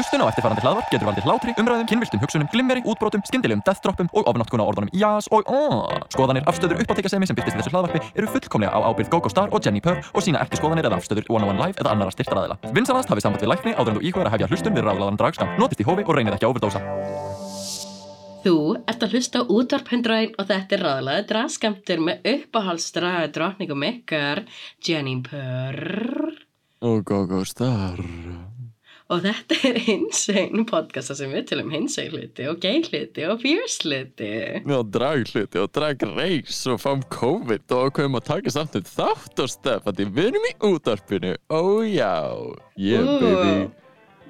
Hlustun á eftirfarandi hlaðvarp getur valdið hlátri, umræðum, kynviltum hugsunum, glimmeri, útbrotum, skyndilegum deathdroppum og ofnáttkuna orðunum jás og aaaah. Skoðanir, afstöður, uppáttekasemi sem byrtist í þessu hlaðvarpi eru fullkomlega á ábyrgð GóGó Star og Jenni Purr og sína ekki skoðanir eða afstöður One on One Live eða annara styrtaræðila. Vinsanast hafið samband við lækni áður en þú íkvæður að hefja hlustun við ráðlaðan dragskam. Notist í hófi og reynið ekki að overdósa. Þú ert að hlusta á útvarp 101 og þetta er ráðlega draskamtur með uppáhaldsdraga drotningum ykkar Jenny Purr Og GóGó Star og þetta er hinsegin podcasta sem við tölum hinsegin hluti og gay hluti og fierce hluti. Og drag hluti og drag reis og fám COVID og ákveðum að taka samt um þátt og stef að við erum í útvarpinu. Oh já, yeah Ú, baby.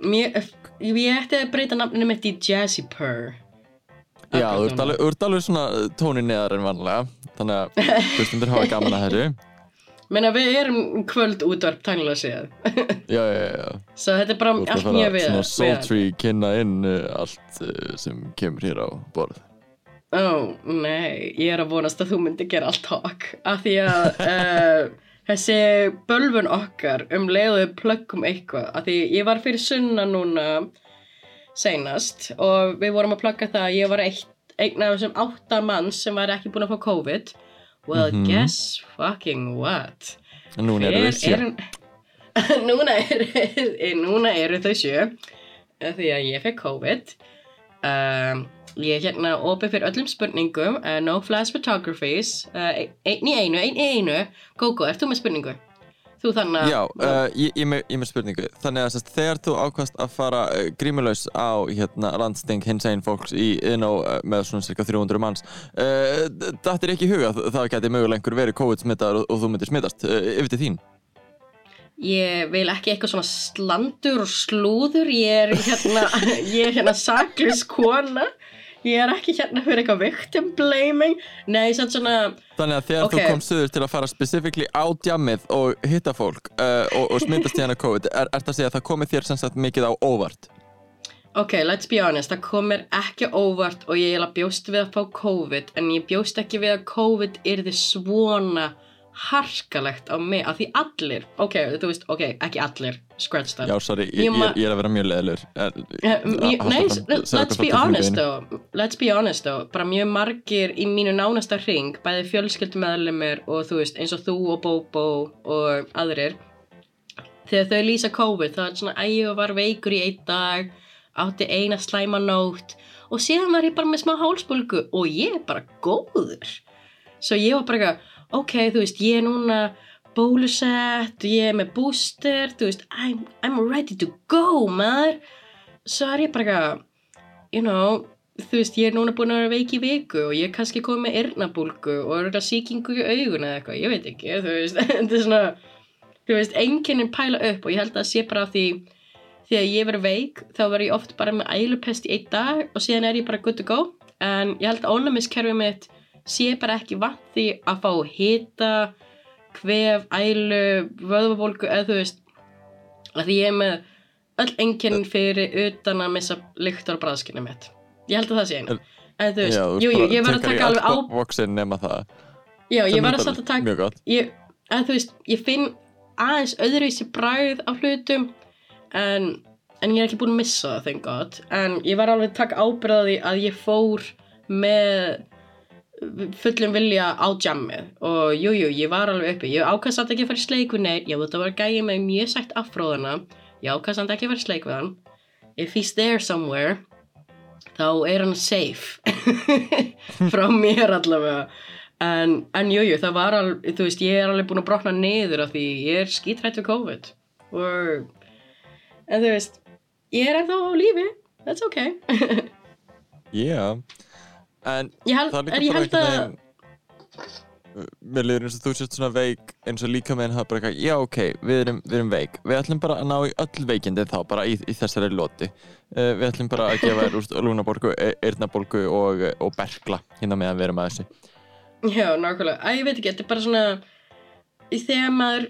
Mér, ég ætti að breyta nafninu mitt í Jazzy Purr. Já, þú ert alveg, svona tóni neðar en vanlega þannig að hlustundur hafa gaman að þessu Menna við erum kvöld útvarp tangla séð. Já, já, já, Svo þetta er bara þú ert að allt mjög fara við svona við- sultry kynna inn uh, allt uh, sem kemur hér á borð. Ó, nei, ég er að vonast að þú myndi gera allt takk af því að uh, þessi bölvun okkar um leiðu plöggum eitthvað af því ég var fyrir sunna núna seinast og við vorum að plugga það að ég var eitt, einn af þessum átta manns sem var ekki búin að fá COVID Well, Mhm. guess fucking what núna erum við sjö er, núna, er, núna eru þau sjö því að ég fekk COVID um, ég er hérna opið fyrir öllum spurningum uh, no flash photographies uh, einn í einu, einn í einu Gógó, ert þú með spurningu? Þú þannig að Já, uh, ég, ég, með, ég með spurningu. Þannig að sest, þegar þú ákvast að fara uh, grímulaus á hérna, landsting hins einn fólks í inn á uh, með svona cirka 300 manns uh, Þetta er ekki í huga að það geti mögulega einhver verið COVID-smittaður og, og þú myndir smittast uh, yfir til þín? Ég vil ekki eitthvað svona slandur og slúður. Ég er hérna, hérna saklus kona ég er ekki hérna fyrir eitthvað victim blaming nei, samt svona Þannig að þegar Ok. þú komst söður til að fara specifíkli á djammið og hitta fólk uh, og, og smittast í hana COVID er, er það að segja að það komið þér sem sagt mikið á óvart Ok, let's be honest, það kom mér ekki óvart og ég eiginlega bjóst við að fá COVID en ég bjóst ekki við að COVID yrði svona harkalegt á mig, af því allir ok, þú veist, ok, ekki allir scratch that Já, sorry, ég, Ég ég, er að vera mjög leðilur Eh, mjög- Nei, let's be honest though. Let's be honest though. Bara mjög margir í mínu nánasta hring Bæði fjölskyldumæðlimir og þú veist eins og þú og Bobo og aðrir Þegar þau lýsa COVID þá er svona að ég var veikur í einn dag átti eina slæma nótt. Og síðan var ég bara með smá hálsbólgu og ég er bara góður. Svo ég var bara eitthvað ok, þú veist, ég er núna bólusett, ég er með booster, þú veist, I'm, I'm ready to go, maður. Svo er ég bara eitthvað, you know, þú veist, ég er núna búin að vera veik í viku og ég er kannski komið með eyrnabólgu og er þetta sýkingu í augun eða eitthvað, ég veit ekki, þú veist, þetta er svona, þú veist, einkennin pæla upp og ég held að sé bara af því þegar ég verið veik þá verð ég oft bara með ælupest í einn dag og síðan er ég bara good to go en ég held að ónæmiskerfið mitt sé bara ekki vant því að fá hita, kvef, ælu, vöðvabólgu eða þú veist að því ég er með öll einkennin fyrir utan að missa lyktar og bræðskynni mitt. Ég held að það sé einu en þú veist, Já, þú jú, ég var að taka alveg á boxin nema það. Já, ég var að satt að taka ég, að þú veist, ég finn aðeins öðruvísi bræð á hlutum en, en ég er ekki búin að missa það, thank god. En ég var alveg að taka ábyrðaði að ég fór með fullum vilja á jammið. Og jújú, jú, ég var alveg uppi. Ég ákast samt ekki að fara í sleik við neitt já, þetta var gæði með mjög sætt afróðuna. Ég ákast samt ekki að fara í sleik við hann. If he's there somewhere þá er hann safe frá mér allavega. En, en jújú, jú, það var alveg þú veist, ég er alveg búin að brotna niður af því ég er skítrætt við COVID. Og en þú veist ég er ennþá á lífi, that's okay. Já En ég held, það er líka bara held að veginn Mér liður eins og þú sést svona veik eins og líka með henn það bara eitthvað Já ok, við erum, við erum veik. Við ætlum bara að ná í öll veikindi þá bara í, í þessari loti. Uh, Við ætlum bara að gefa úrst lúnaborgu, eyrnaborgu og, og bergla hérna með að vera með þessu. Já, nákvæmlega. Æ, ég veit ekki, þetta er bara svona í þegar maður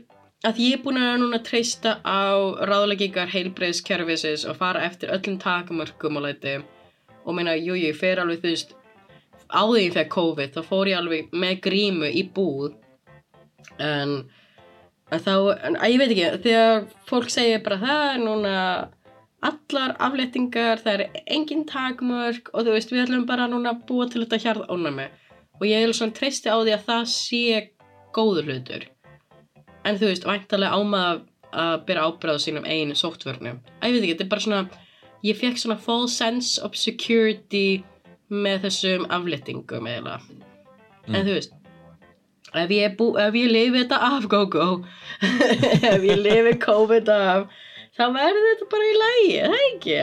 að ég er búin að núna treysta á ráðleggingar heilbreiðskerfisins og fara eftir öllum takamörkum og leiti og meina, jú, ég fer alveg þú veist á því ég fekk COVID, þá fór ég alveg með grímu í búð. En, þá, en, að ég veit ekki þegar fólk segir bara það er núna allar afléttingar, það er engin takmörk og þú veist, við ætlum bara núna að búa til þetta hjarð ónami og ég er svona treysti á því að það sé góður hlutur. En þú veist, væntalega ámað að byrja ábyrðað sínum einu sóttvörnum. Ég veit ekki, þetta er bara svona ég fekk svona false sense of security með þessum afléttingum eða mm. en þú veist ef ég, ég lifi þetta af GóGó ef ég lifi COVID af þá verður þetta bara í lægi það er ekki,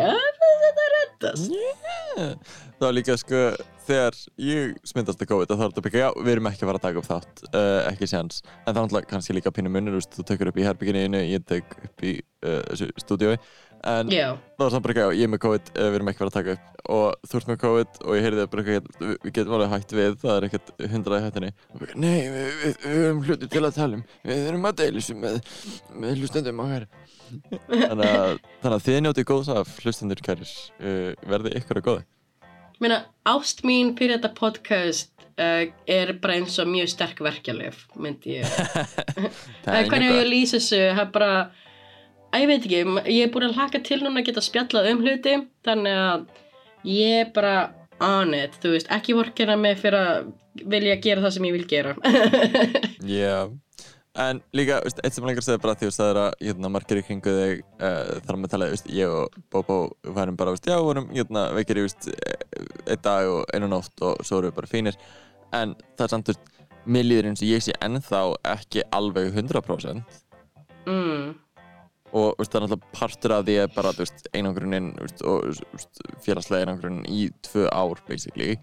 þetta rettast yeah. var líka sko þegar ég smyndast að COVID þá er þetta byggja, já, við erum ekki að fara að taka upp þátt uh, ekki séans, en það er kannski líka pínu munir, þú tökur upp í herbygginu ég tök upp í uh, stúdiói en Já. það var samt bara ekki, já, ég er með COVID uh, við erum ekki verið að taka upp. Og þú ert með COVID og ég heyrði það bara ekki, við getum alveg hægt við það er ekkert hundraði hættinni nei, við, við, við höfum hluti til að tala um. Við erum að deilisum með, með hlustendum okkar. Þannig að, þannig að þið njótið góðs af hlustendur kæris. Uh, verði ykkur að góði Meina, ást mín fyrir þetta podcast uh, er bara eins og mjög sterk verkjalið myndi ég. Það er hvernig ég lýsa þessu? Það er bara, að ég veit ekki ég er búin að hlaka til núna að geta spjallað um hluti þannig að ég er bara on it, þú veist, ekki vorkina mig fyrir að vilja gera það sem ég vil gera. Já, en líka, veist, eitt sem lengur segði bara því það er að hérna, margir í kringu þig uh, þar með talað, veist, ég og Bobo varum bara, veist, já, vorum hérna, veikir í veist, einn dag og einu nótt og svo erum við bara fínir. En það er samt, veist, mér líður eins og ég sé ennþá ekki alveg 100% mm. Og veist, það er náttúrulega partur af því að bara veist, einangruninn veist, og félagslega einangruninn í tvö ár basically.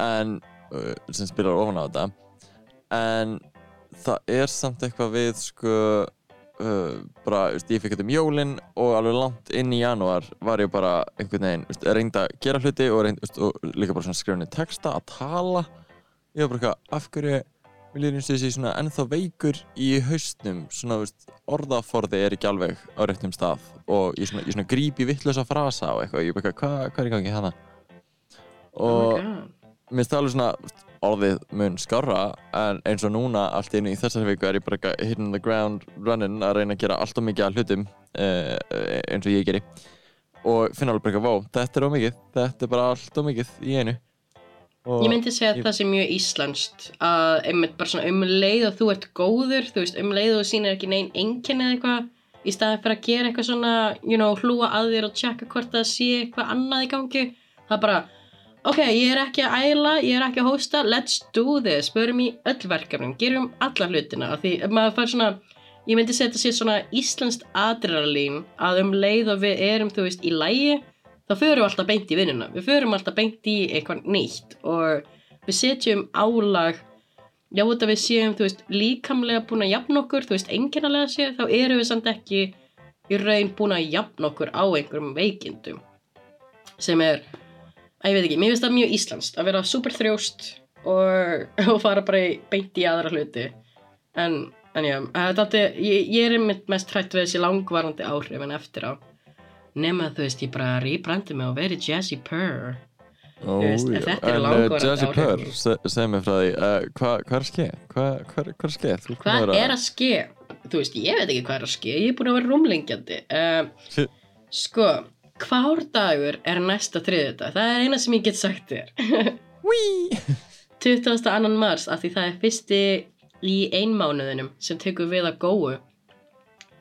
En uh, sem spilar ofan á þetta. En það er samt eitthvað við sko uh, bara, ég fikk þetta um jólinn og alveg langt inn í janúar var ég bara einhvern veginn, reynda að gera hluti og, reynd, og líka bara skrifni texta að tala. Ég var bara eitthvað, af hverju Mér líður eins og þessi svona ennþá veikur í haustnum, svona veist, orðaforði er ekki alveg á réttum stað og ég svona, ég svona gríp í vittlösa frasa og eitthvað, ég er bara, hvað hva er í gangi hana? oh Og god. mér alveg svona, orðið mun skarra, en eins og núna allt einu í þessari viku er ég bara eitthvað hitting the ground running að reyna að gera allt og mikið af hlutum uh, eins og ég geri. Og finna alveg bara eitthvað, vá, þetta er ómikið, þetta er bara allt og mikið í einu. Ég myndi segja að ég- það sé mjög íslenskt að einmitt bara svona um leið og þú ert góður, þú veist, um leið og þú sýnir ekki neinn einkenni eða eitthvað í staðið fyrir að gera eitthvað svona, you know, hlúa að þér og tjekka hvort það sé eitthvað annað í gangi það er bara, ok, ég er ekki að æla, ég er ekki að hósta let's do this, börum í öll verkefnum gerum alla hlutina, því maður fær svona, ég myndi segja þetta sé svona íslenskt adrenalín að um leið og við erum, þú veist, í lægi þá förum við alltaf beint í vinnuna. Við förum alltaf beint í eitthvað nýtt og við setjum álag. Já þetta við séum þú veist líkamlega búin að jafna okkur þú veist enginnalega sé þá erum við samt ekki í raun búin að jafna okkur á einhverjum veikindum sem er að ég veit ekki, mér finnst það mjög íslenskt að vera super þrjóst og, og fara bara í, beint í aðra hluti. En, en já, þetta, ég, ég er einmitt mest hrætt við þessi langvarandi áhrif en eftir á nema þú veist ég bara rýbrandi mig og verið Jazzy Purr Ó, veist, þetta eru en uh, langvarandi Jazzy. Purr, se, segð mér frá því uh, hvað hva er að ske? hvað hva, hva er að ske? Þú hvað er að ske? þú veist ég veit ekki hvað er að ske ég er búin að vera rúmlengjandi uh, Shit. sko hvár dagur er næsta þriðjudag það er eina sem ég get sagt þér Whee! 22. mars af því það er fyrsti í einmánuðinum sem tekur við að góu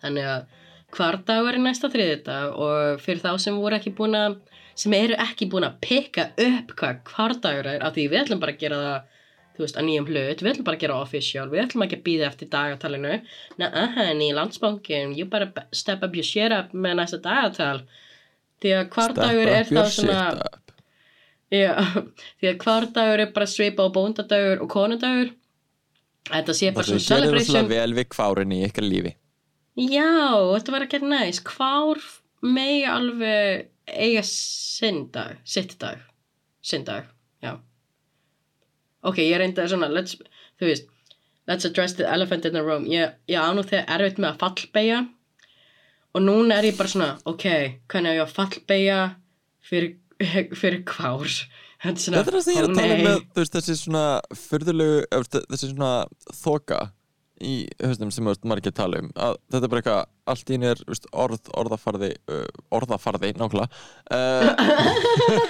þannig að hvar dagur er næsta þriðjudag og fyrir þá sem voru ekki búin að sem eru ekki búin að pikka upp hvað hvar dagur er af því við ætlum bara að gera það þú veist, að nýjum hlut, við ætlum bara að gera official. Við ætlum ekki að býða eftir dagatalinu. Aha, ný landsbankin you better step up your shit up með næsta dagatal. Því að hvar Step dagur er your svona. Já, því að hvar dagur er bara svipa á bóndadagur og konadagur Þetta sé bara Það svona sem gerir rosalega celebration. vel við kvárin í ykkar lífi Já, þetta var ekki næs. Hvar megi alveg eiga sinn dag sitt dag, sinn dag já. Ok, ég reyndi að svona let's, þú veist, let's address the elephant in the room. Ég, ég á nú þegar erfitt með að fallbeigja og núna er ég bara svona ok, hvernig á ég að fallbeigja fyrir, fyrir hvár Þetta er svona, Þetta er það sem ég er ó að tala um nei. með þú veist, þessi svona fyrðulegu þessi svona þoka í höstum sem margir tala um að þetta er bara eitthvað, allt í einu er orð, orðafarði orðafarði, nákvæmlega uh,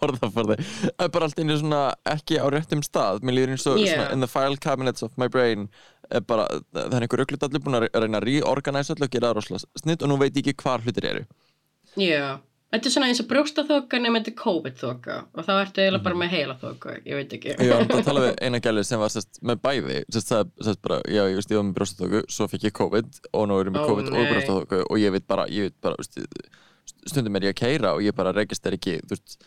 orðafarði. Er bara allt í einu svona ekki á réttum stað. Mér líður eins og Yeah. svona in the file cabinets of my brain er bara, það er einhver öllut allir búin að reyna að reorganize allir og gera það rosalega snitt og nú veit ég ekki hvar hlutir eru. Já, þetta er svona eins og brjóstaþoka nema þetta er COVID-þoka og þá ertu eiginlega bara með heila þoka, ég veit ekki. Ég var að tala við eina gæli sem var sest, með bæði sest, það, sest, bara, já, ég veist, ég var með brjóstaþóku svo fikk ég COVID og nú erum við COVID og nei. brjóstaþóku og ég veit bara, ég veit bara veist, stundum er ég að keira og ég bara regist er ekki þú veist,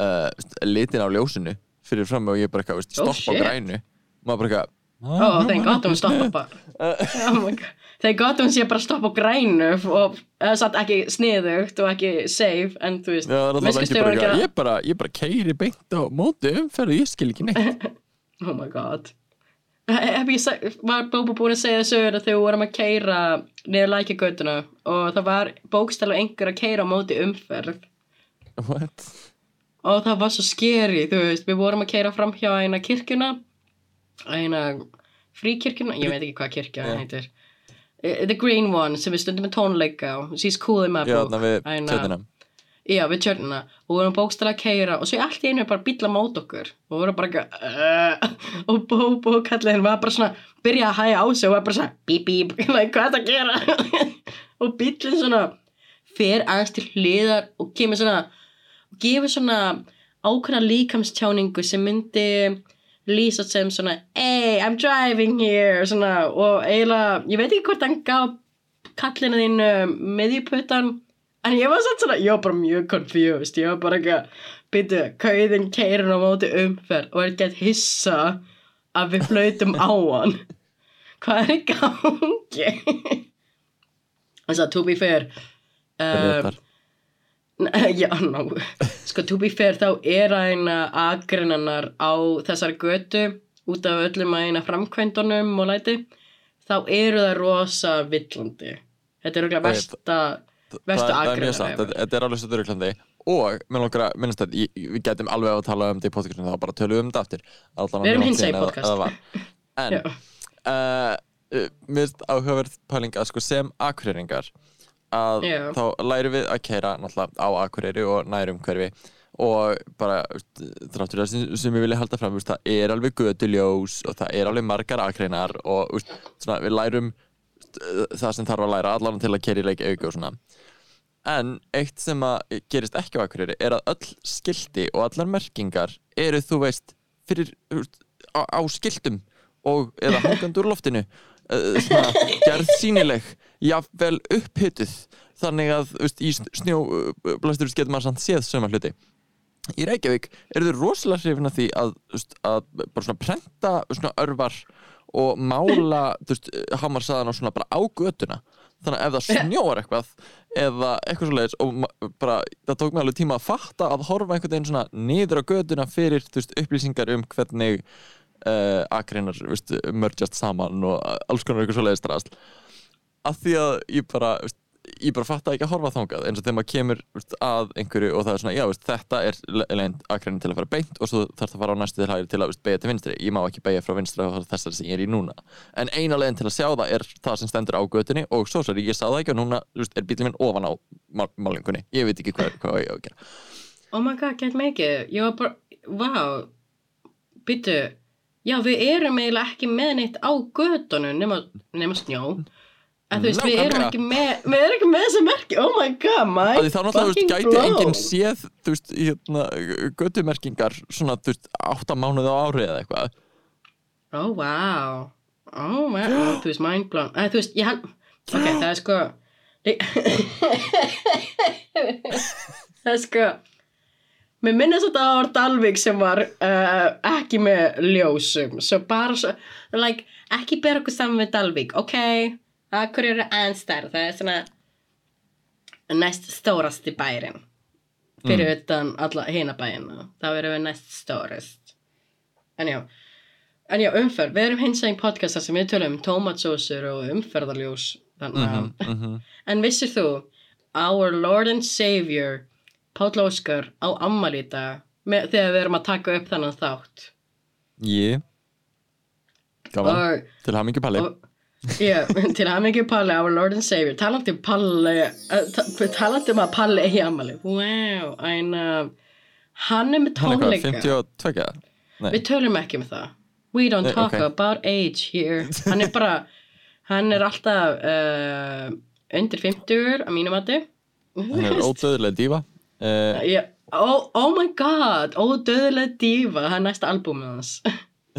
uh, litin á ljósinu fyrir fram og ég bara eitthvað, veist, Oh, stopp á shit. grænu maður bara Ó, þeir gott um að stoppa bara. oh my god. Þeir gott að sé bara að stoppa á grænu og satt ekki sniðugt og ekki safe en þú veist, Já, bara gera- ég bara, ég bara keiri beint á móti umferð og ég skil ekki neitt. Oh my god. Hef ég var Bóbo búin að segja þessu að þegar við vorum að keira niður lækjagötuna og það var bókstælu einhver að keira á móti umferð. What? og það var svo skeri, þú veist. Við vorum að keira fram hjá eina kirkjuna eina fríkirkjuna ég veit ekki hvað kirkja yeah. heitir The Green One sem við stundum með tónleika á She's Cool in my Já, book. þannig við tjötuna Já, við tjörnina. Og við vorum bókstæla að keira og svo í allt í einu er bara bíla mót okkur. Og við vorum bara ekki uh, og Bóbo kallinn var bara svona byrja að hæja á sig og var bara svona bíp bíp, like, hvað er þetta að gera? Og bílinn svona fer aðeins til hliðar og kemur svona og gefur svona ákveðna líkamstjáningu sem myndi lýsa sem svona hey, I'm driving here svona, og eiginlega, ég veit ekki hvort hann gaf kallinu þínu miðjuputtan en ég var svona, ég var bara mjög confused ég var bara ekki að byrja kauðin keirin á móti umferð og er gett hissa að við flautum á hann hvað er í gangi þess að to be fair um. já, ná sko to be fair þá er aðeina agrinnanar á þessari götu út af öllum aðeina framkvæmdunum og læti þá eru það rosa villandi. Þetta er okkur Ok, versta er ever. þetta, er alveg svo dörruglandi og mér langar að minnast að við getum alveg að tala um þetta í podcastinu þá bara tölum við um þetta aftur. Við erum hinsegin síðan eða- podcast. en uh, mér finnst áhugaverð pæling að sko sem akureyringar að Já. þá lærum við að keira náttúrulega á akureyri og nærum hverfi og bara þráttur það sem, ég vilja halda fram veist, það er alveg göduljós og það er alveg margar akreinar og veist, svona, við lærum veist, það sem þarf að læra allan til að keira í leik auka og svona. En eitt sem að gerist ekki á Akureyri er að öll skilti og allar merkingar eru þú veist fyrir á, á skiltum og eða hangandi úr loftinu uh, svona, gerð sínileg jafnvel upphituð þannig að veist, í snjóblastur getur maður samt séð söma hluti. Í Reykjavík eru þau rosalega hrifin af því að, veist, að bara svona prenta svona örvar og mála veist, hamarsaðan og svona bara á götuna. Þannig að ef það snjóar eitthvað eða eitthvað svo leiðis og bara, það tók mig alveg tíma að fatta að horfa einhvern veginn svona niður á götuna fyrir veist, upplýsingar um hvernig uh, akreinar mörgjast saman og alls konar eitthvað svo leiðis að því að ég bara veist, ég bara fatta ekki að horfa þangað eins og þegar maður kemur veist, að einhverju og það er svona já, veist, þetta er leginn akrein til að fara beint og svo þarf það að fara á næstu til hægri til að beigja til vinstri. Ég má ekki beigja frá vinstri og þessari sem ég er í núna. En eina leginn til að sjá það er það sem stendur á götunni og svo svo ég sá það ekki og núna er bílinn minn ofan á mál- málingunni ég veit ekki hvað, hvað ég á að gera. Oh my god, get mikið. Ég var bara, wow byttu, já við erum eiginlega ekki með neitt á götunum nema, nema snjó en þú veist, við erum ekki með við erum ekki með þessa merki, oh my god my að því þá náttúrulega fucking gæti enginn séð þú veist, hérna, götumerkingar svona, þú veist, átta mánuð á ári eða eitthvað. Oh wow. Oh wow, oh, þú veist, mind blown. Að, þú veist, ég hann ok, það er sko það er sko Mér minnast að það var Dalvik sem var uh, ekki með ljósum. Svo bara svo, like, ekki bera okkur saman með Dalvik ok, akkur eru anstær það er svona næst stórasti bærin. Fyrir utan alla hina bæina. Þá erum við næst stórist en já. En já, umferð, við erum hins veginn podcast þar sem við tölum um tómatsósur og umferðarljós. Þannig að mm -hmm. En vissir þú, our Lord and Savior, Páll Óskar, á ammali í dag, með, þegar við erum að taka upp þannig þátt. ég? Gaman, Og- til hamingi Palli. og- Já, til að mikið Palli, our Lord and Savior. Talandi um Palli uh, ta talandi um að Palli eigi ammali wow, en uh, hann er með Hann er hvað, tónleika? 52? Nei, við tölum ekki um það. We don't talk ok. about age here. Hann er bara, hann er alltaf uh, undir 50 á mínum mati. Hann er ódöðlega dífa yeah. oh, oh my god ódöðlega dífa, það er næsta albúmið hans.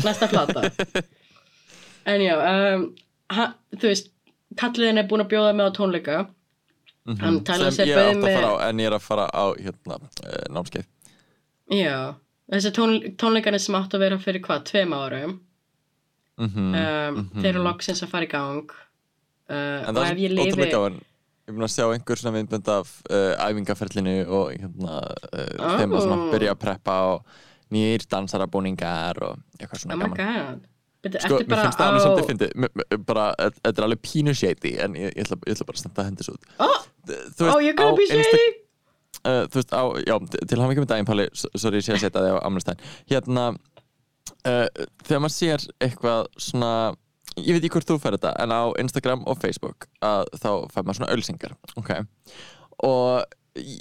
Næsta plata. En já um, hann, þú veist kalliðin er búin að bjóða mig á tónleika. Hann talar sem sér ég er átt að með fara á en ég er að fara á hérna, uh, námskeið. Já, þessi tón, tónleikarnir sem áttu að vera fyrir hvað, tveim árum. Mm -hmm. um, þeir eru loksins að fara í gang. Uh, og ef er ég lifi ég er búin að sjá einhver svona myndbönd af uh, æfingaferlinu og hérna, uh, Oh. þeim að byrja að preppa og nýjir dansarabúningar og eitthvað svona oh gaman Byrju, Sko, mér bara finnst það alveg svolítið fyndið. M- m- bara, þetta er alveg pínu shady en ég, ég, ætla, ég ætla bara að standa að hendis út. Oh, Þú oh you're gonna be shady. Uh, þú veist, á, já, til hann ekki með daginn Palli, sorry, ég sé að setja þig á amnastæðin hérna uh, þegar maður sér eitthvað svona ég veit ekki hvort þú fær þetta en á Instagram og Facebook að þá fær maður svona ölsingar ok? Og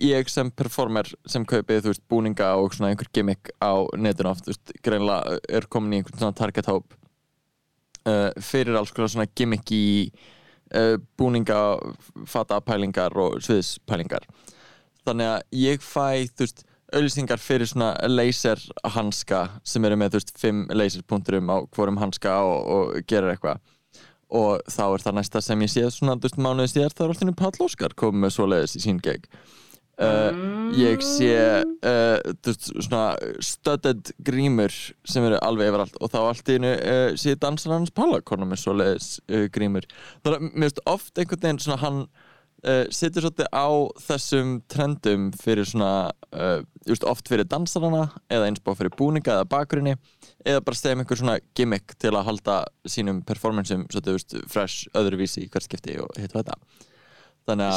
ég sem performer sem kaupið þú veist búninga og svona einhver gimmick á netinu oft, þú veist, greinlega er komin í einhvern svona target hóp uh, fyrir alls konar svona gimmicky uh, búninga fatapælingar og sviðspælingar. Þannig að ég fæ þú veist, auðlýsingar fyrir svona laserhanska sem eru með þú veist, fimm laserpunkturum á hvorum hanska og, og gerir eitthvað. Og þá er það næsta sem ég séð svona, þú veist, mánuði síðar þá er alltaf Pall Óskar komið með svoleiðis í sín gig uh, ég sé uh, svona studded grímur sem eru alveg yfirallt og þá allt í einu uh, sé dansar hans Palla konum með svoleiðis uh, grímur. Þannig að mér veist oft einhvern veginn svona hann situr svolítið á þessum trendum fyrir svona just oft fyrir dansarana eða eins bá fyrir búninga eða bakgrunni eða bara stegum einhver svona gimmick til að halda sínum performanceum svolítið just, fresh öðruvísi í hvert skipti og hitt og þetta.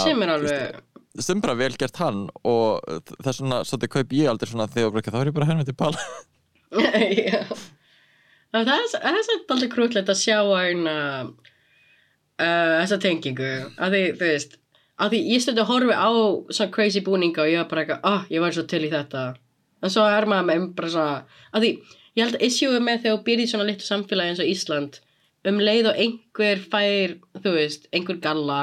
Sem er alveg sem bara vel gert hann og það er svona, svolítið kaup ég aldrei svona þegar bara, þá er ég bara henni til pala Já. það er samt aldrei krútlegt að sjá eina uh, þessa tengingu. Að því, þú veist að því ég stundu að horfi á svona crazy búninga og ég var bara eitthvað, ah, ég var svo til í þetta. En svo er maður með bara svona að því, ég held að issue með þegar þú í svona litlu samfélagi eins og Ísland um leið og einhver fær þú veist, einhver galla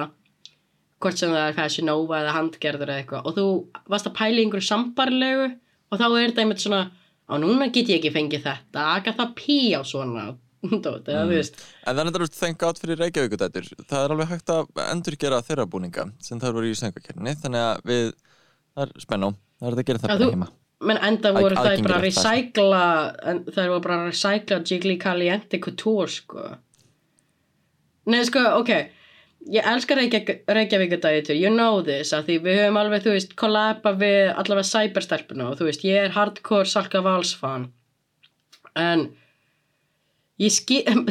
hvort sem það er Fashion Nova eða handgerður eða eitthvað. Og þú varst að pæla í einhverju sambarlegu og þá er þetta einmitt svona á núna get ég ekki fengið þetta aga það pí á svona. Dót, eða þú veist. En þannig að það er þengt átt fyrir Reykjavíkudætur það er alveg hægt að endurgera þeirra búninga sem það voru í söngakerninni þannig að við, það er spennó. Það er að gera það bara þú- heima. menn enda voru það bara að það, recycla það voru bara að recycla Jiggly Caliente Couture sko. Nei sko, ok ég elskar Reykjavík, Reykjavíkudætur you know this, að því við höfum alveg þú veist, kollaba við allavega cyberstelpuna og þú veist, ég er hardcore Salka Vals fan. En ég skil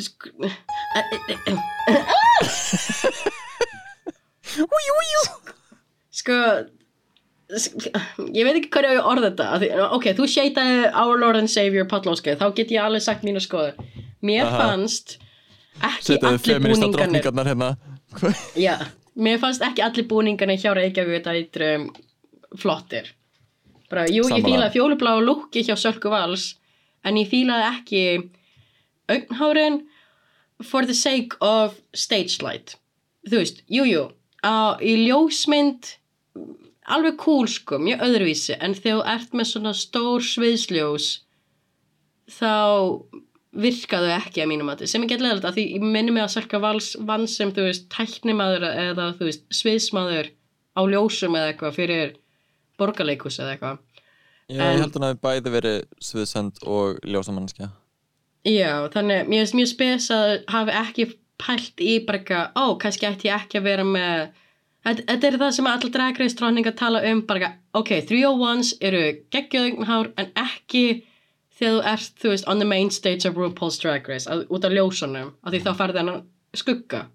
sk sko sk- ég veit ekki hverju ég orða þetta af því, ok, þú sheitaði Our Lord and Savior Pallóskei, þá get ég alveg sagt mínu skoður mér Aha. fannst ekki allir feminista búningarnir. hérna. Já, mér fannst ekki allir búningarnir hjá Reykjavík dætrum flottir. Bara, jú, ég Sammála. fílaði fjólubláu lúki hjá Sölku Vals en ég fílaði ekki augnhárin for the sake of stage light. Þú veist, jú, jú á, í ljósmynd alveg cool sko, mjög öðruvísi en þegar þú ert með svona stór sviðsljós þá virkaðu ekki að mínum að sem er gett leðilegt að því ég minni mig að Sölka Vals vann sem þú veist tæknimaður eða þú veist sviðsmaður á ljósum eða eitthvað fyrir borgarleikus eða eitthvað. Já, En- ég held að hann hafi bæði verið sviðsend og ljósamannskja Já, þannig mér finnst mjög spes að hafi ekki pælt í bara eitthvað, ó, kannski ætti ég ekki að vera með Þetta þetta er það sem allir dragreistróningar tala um bara ok, 301s eru geggjöðugnhár en ekki þegar þú ert, þú veist, on the main stage of RuPaul's Drag Race, að, út af ljósunum af því þá farði hennar skugga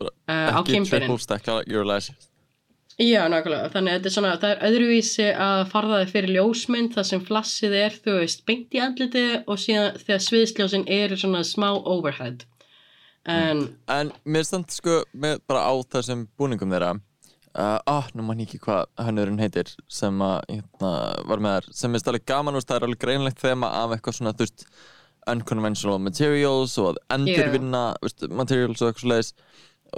uh, á lashes Já, nákvæmlega, þannig að þetta er svona, það er öðruvísi að farða þig fyrir ljósmynd þar sem flassið er, þú veist, beint í andliti og síðan þegar sviðsljósin eru svona smá overhead. En, En mér stand sko með bara á þessum búningum þeirra uh, ah, nú mann ekki hvað hannurinn heitir sem að, hérna, var með þær sem er stærlega gaman, er alveg greinlegt þema af eitthvað svona, þú veist unconventional materials og að endurvinna yeah. materials og eitthvað svo leiðis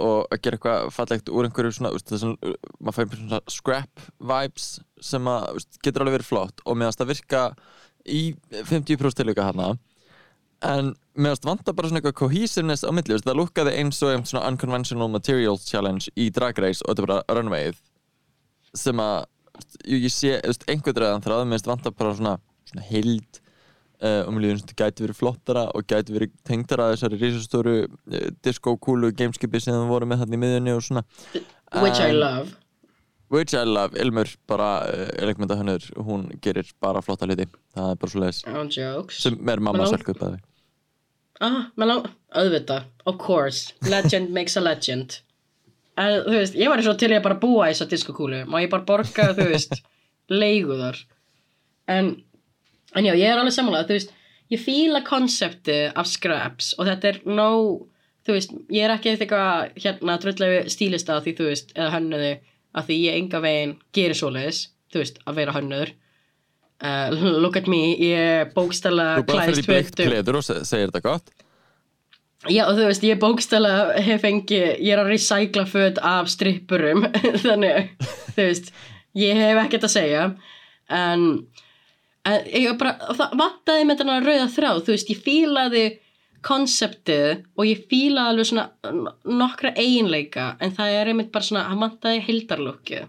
og að gera eitthvað fallegt úr einhverju svona, veist, svona maður fær svona scrap vibes sem að veist, getur alveg verið flott og meðan það virka í 50% tilvika hana en meðan það vantar bara svona eitthvað cohesiveness á milli, það lukkaði eins og einn svona unconventional materials challenge í Drag Race og þetta er bara runwayð sem að ég sé einhvern veginn þráð meðan það vantar bara svona, svona hild Uh, og þetta gæti verið flottara og gæti verið tengdara þessari risastóru uh, disco-kúlu gameskipi sem það voru með hann í miðjunni og svona. Which um, I love. Which I love, Ilmur bara uh, elektmyndahönnur, hún gerir bara flotta hluti, það er bara svo leiðis jokes. Sem er mamma sælku upp að þig Ah, auðvitað, of course. Legend makes a legend. En þú veist, ég var eins og til ég bara búa í þessa disco-kúlu, má ég bara borga þú veist, leiguðar en en já, ég er alveg samanlega, þú veist ég fíla konsepti af scraps og þetta er nóg, þú veist ég er ekki eitthvað hérna dröldlega stílista því þú veist, eða hönnuði að því ég enga veginn gerir svo leiðis þú veist, að vera hönnuður uh, look at me, ég bókstala Þú bara fyrir bleikt kleður og segir þetta gott? Já, þú veist, ég bókstala hef fengi, ég er að recycla född af strippurum þannig, þú veist ég hef ekkert að segja en en ég bara, það vattaði með þennan rauða þráð, þú veist, ég fílaði konseptið og ég fílaði alveg svona nokkra einleika, en það er einmitt bara svona, hann vattaði hildarlokki